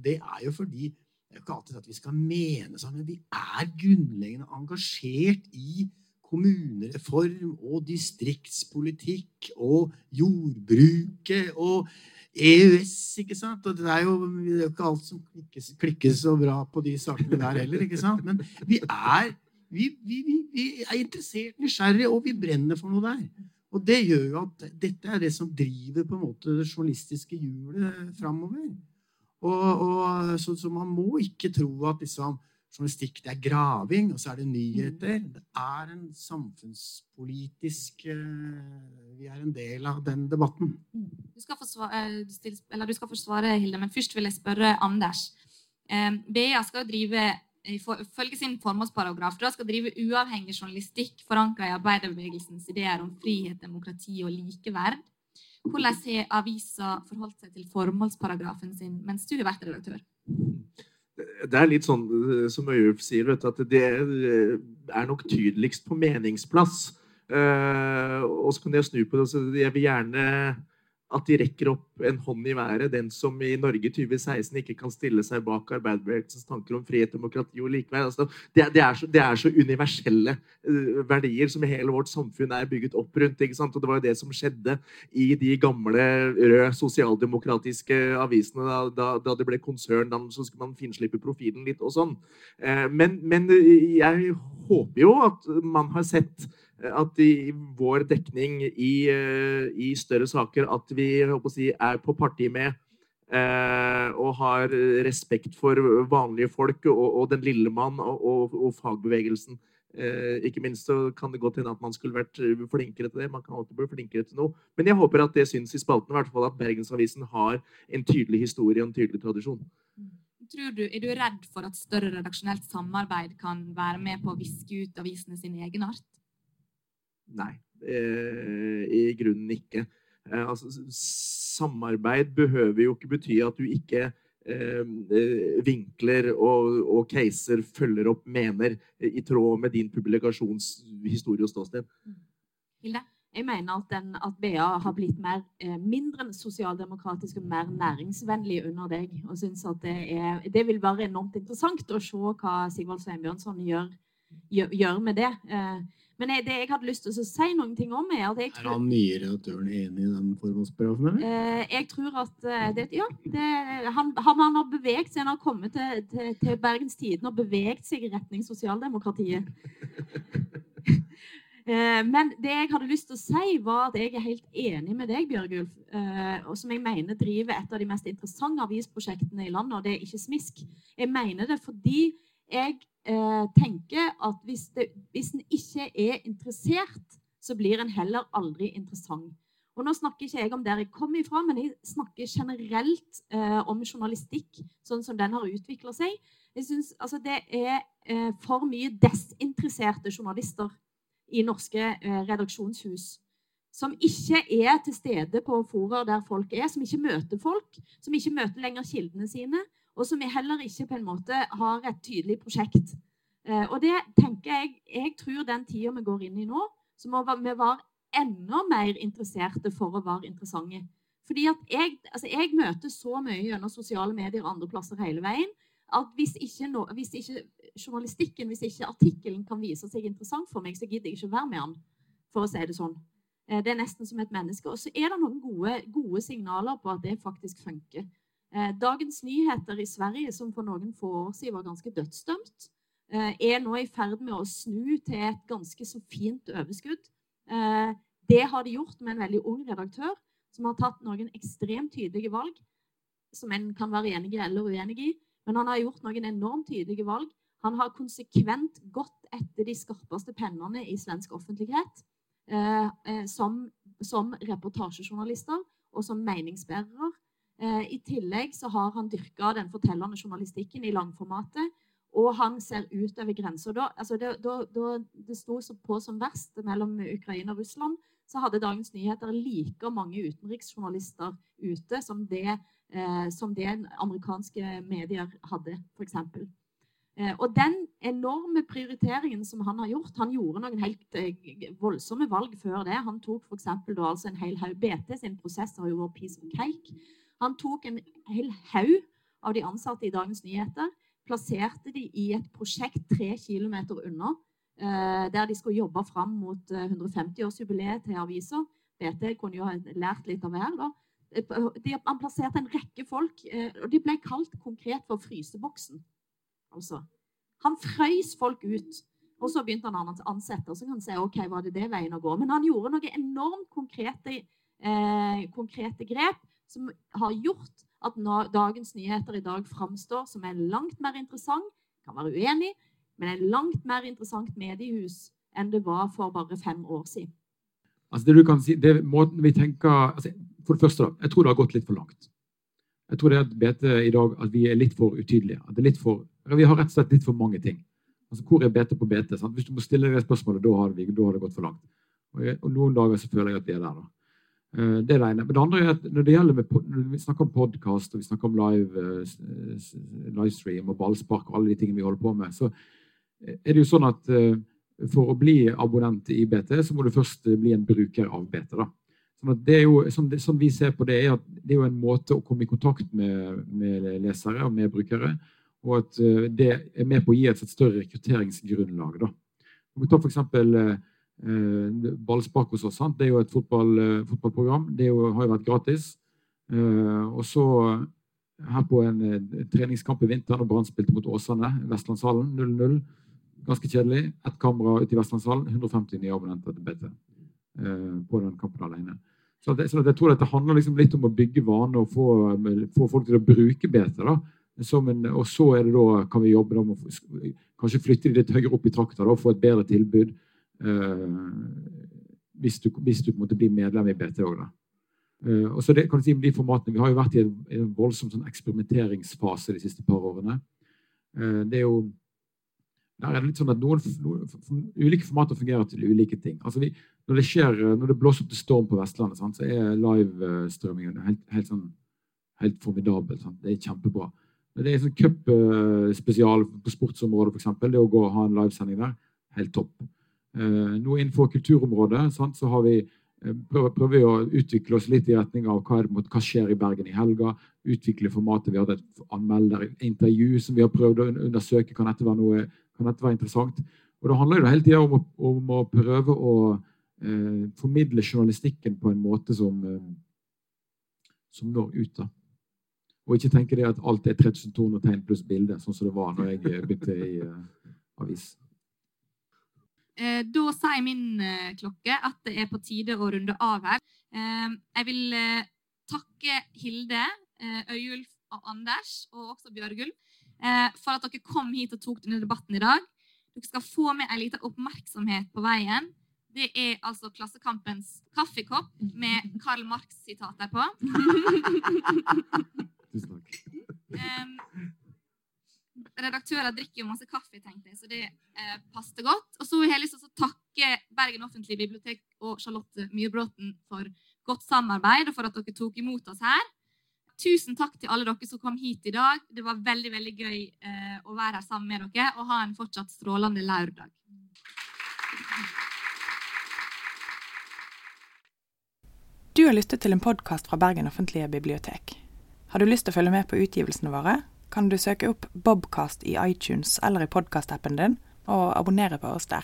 det er jo fordi det er jo ikke alltid at vi skal mene sånn, men vi er grunnleggende engasjert i kommunereform og distriktspolitikk og jordbruket og EØS, ikke sant? Og det er jo, det er ikke alt som klikkes, klikkes, så bra på de sakene der heller, ikke sant? Men vi er, vi, vi, vi er interessert, nysgjerrige, og vi brenner for noe der. Og det gjør jo at dette er det som driver på en måte det journalistiske hjulet framover. Og, og, så, så, man må ikke tro at liksom, journalistikk det er graving, og så er det nyheter. Det er en samfunnspolitisk uh, Vi er en del av den debatten. Du skal få svare, eller du skal få svare Hilde, men først vil jeg spørre Anders. Um, BA skal drive ifølge sin formålsparagraf da skal drive uavhengig journalistikk forankra i arbeiderbevegelsens ideer om frihet, demokrati og likeverd. Hvordan har avisa forholdt seg til formålsparagrafen sin mens du har vært redaktør? Det er litt sånn eh, som Øyulf sier, at det eh, er nok tydeligst på meningsplass. Uh, og så kan jeg snu på det. Jeg vil gjerne at de rekker opp en hånd i været, den som i Norge 2016 ikke kan stille seg bak arbeiderbevegelsens tanker om frihet, demokrati og likeverd. Altså, det, det, er så, det, er så, universelle uh, verdier som hele vårt samfunn er bygget opp rundt. Og Det var jo det som skjedde i de gamle røde sosialdemokratiske avisene. Da, da, da, det ble konsern, så skulle man finslippe profilen litt og sånn. Uh, men, men jeg håper jo at man har sett at i vår dekning i, eh, i større saker at vi si, er på parti med eh, og har respekt for vanlige folk og, og den lille mann og, og, og, fagbevegelsen Eh, ikke minst så kan det godt hende at man skulle vært flinkere til det. Man kan alltid bli flinkere til noe. Men jeg håper at det syns i spalten, i hvert fall at Bergensavisen har en tydelig historie og en tydelig tradisjon. Du, er du redd for at større redaksjonelt samarbeid kan være med på å viske ut avisene sin egenart? Nei, eh, i grunnen ikke. Eh, altså, samarbeid behøver jo ikke bety at du ikke Eh, vinkler og, og caser følger opp, mener, i tråd med din publikasjonshistorie og ståsted. Hilde? Jeg mener at, den, at BA har blitt mer, mindre sosialdemokratisk og mer næringsvennlig under deg. og synes at det, er, det, vil være enormt interessant å se hva Sigvald Sveinbjørnson gjør, gjør, gjør, med det. Eh, men jeg, det jeg hadde lyst til å si noen ting om, er at jeg tror Er han nye redaktøren enig i den formålsparagrafen? Eh, jeg tror at eh, det, Ja. Det, han, han, har beveget seg, han har kommet til, til, til Bergens Tidende og beveget seg i retning sosialdemokratiet. [LAUGHS] eh, men det jeg hadde lyst til å si, var at jeg er helt enig med deg, Bjørgulf. Eh, og som jeg mener driver et av de mest interessante avisprosjektene i landet, og det er ikke smisk. Jeg mener det fordi jeg eh, tenker at hvis, det, hvis en ikke er interessert, så blir en heller aldri interessant. Og nå snakker ikke jeg om der jeg kommer ifra, men jeg snakker generelt eh, om journalistikk sånn som den har utvikla seg. Jeg synes altså, Det er eh, for mye desinteresserte journalister i norske eh, redaksjonshus. Som ikke er til stede på fora der folk er, som ikke møter folk. Som ikke møter lenger kildene sine, og som vi heller ikke på en måte har et tydelig prosjekt. Eh, og det tenker jeg Jeg tror den tida vi går inn i nå, så må vi være enda mer interesserte for å være interessante. Fordi at jeg, altså jeg møter så mye gjennom sosiale medier og andre plasser hele veien at hvis ikke, no, hvis ikke journalistikken, hvis ikke artikkelen kan vise seg interessant for meg, så gidder jeg ikke å være med den, for å si det sånn. Eh, det er nesten som et menneske. Og så er det noen gode, gode signaler på at det faktisk funker. Eh, Dagens Nyheter i Sverige, som for noen få år siden var ganske dødsdømt, eh, er nå i ferd med å snu til et ganske så fint overskudd. Eh, det har de gjort med en veldig ung redaktør som har tatt noen ekstremt tydelige valg, som en kan være enig i eller uenig i. Men han har gjort noen enormt tydelige valg. Han har konsekvent gått etter de skarpeste pennene i svensk offentlighet. som, som reportasjejournalister og som meningsbærere. Eh, I tillegg så har han dyrka den fortellende journalistikken i langformatet. Og han ser utover grensa. Da, altså da, da, da, det sto på som verst mellom Ukraina og Russland, så hadde Dagens Nyheter like mange utenriksjournalister ute som det, eh, som det amerikanske medier hadde, f.eks. Eh, og den enorme prioriteringen som han har gjort Han gjorde noen helt eh, voldsomme valg før det. Han tok f.eks. Altså en hel haug BT sin prosess har jo vært piece of cake. Han tok en hel haug av de ansatte i Dagens Nyheter, plasserte de i et prosjekt tre kilometer unna, eh, der de skulle jobbe fram mot 150-årsjubileet eh, til avisa. BT kunne jo ha lært litt av hver. da. Eh, han plasserte en rekke folk, og de ble kalt konkret for fryseboksen. Altså. Han frøys folk ut. Og så begynte han å ansette. og så kan han si ok, var det det veien å gå? Men han gjorde noen enormt konkrete, eh, konkrete grep som har gjort at dagens nyheter i dag framstår som en langt mer interessant, kan være uenig, men en langt mer interessant mediehus enn det var for bare fem år siden. Altså det du kan si, det måten vi tenker, altså For det første, da, jeg tror det har gått litt for langt. Jeg tror det er at BT i dag at vi er litt for utydelige. At det er litt for, vi har rett og slett litt for mange ting. Altså Hvor er BT på BT? Hvis du må stille det spørsmålet, da har, vi, da har det gått for langt. Og, jeg, og Noen dager så føler jeg at vi er der. da. Eh, det er det ene. Men det andre er at når det gjelder når vi snakker om podkast og vi snakker om live, eh, livestream og ballspark og alle de tingene vi holder på med, så er det jo sånn at eh, for å bli abonnent i BT, så må du først bli en bruker av BT. da. Sånn det er jo, som, det, som, vi ser på det, er at det er jo en måte å komme i kontakt med, med lesere og med brukere, og at det er med på å gi et større rekrutteringsgrunnlag. da. Vi tar for eksempel, Eh, ballspark hos oss. Sant? Det er jo et fotball, eh, fotballprogram. Det jo, har jo vært gratis. Eh, og så her på en treningskamp i vinter når Brann spilte mot Åsane, Vestlandshallen 0-0. Ganske kjedelig. Ett kamera ute i Vestlandshallen, 150 nye abonnenter til BT på den kampen alene. Så, det, så jeg tror dette handler liksom litt om å bygge vaner og få, få, folk til å bruke BT. da. en, og så er det da, kan vi jobbe da kanskje flytte de litt høyere opp i trakta og få et bedre tilbud. Eh, hvis du, hvis du måtte bli medlem i BT òg, da. Uh, og så det, kan du si de formatene, Vi har jo vært i en, en voldsom sånn eksperimenteringsfase de siste par årene. Uh, det er jo der er det litt sånn at noen, noen Ulike formater fungerer til ulike ting. Altså vi, når, det skjer, når det blåser opp til storm på Vestlandet, sant, så er livestrømmingen helt, helt, sånn, helt formidabel. Sant? Det er kjempebra. Det er sånn cupspesial på sportsområdet, f.eks. Det å gå og ha en livesending der, helt topp. Uh, nå innenfor kulturområdet sant, så vi prøver, prøver, vi å utvikle oss litt i retning av hva, mot, hva skjer i Bergen i helga. Utvikle formatet. Vi hadde et anmelderintervju som vi har prøvd å undersøke. Kan dette være, noe, kan dette være interessant? Og Det handler jo hele tida om, om, å prøve å eh, formidle journalistikken på en måte som, eh, som når ut. da. Og ikke tenke det at alt er 3200 tegn pluss bilde, sånn som det var når jeg begynte i eh, avis. Eh, da sier min eh, klokke at det er på tide å runde av her. Eh, jeg vil takke Hilde, Øyulf og Anders, og også Bjørgulv, for at dere kom hit og tok denne debatten i dag. Dere skal få med en liten oppmerksomhet på veien. Det er altså Klassekampens kaffekopp med Karl Marx-sitater på. [LAUGHS] Tusen takk. Redaktører drikker jo masse kaffe, tenkte jeg, så det eh, passet godt. Og så har jeg lyst til å takke Bergen offentlige bibliotek og Charlotte Myrbråten for godt samarbeid, og for at dere tok imot oss her. Tusen takk til alle dere som kom hit i dag. Det var veldig veldig gøy eh, å være her sammen med dere, og ha en fortsatt strålende lørdag. Du har lyttet til en podkast fra Bergen offentlige bibliotek. Har du lyst til å følge med på utgivelsene våre? Kan du søke opp Bobcast i iTunes eller i podkastappen din, og abonnere på oss der.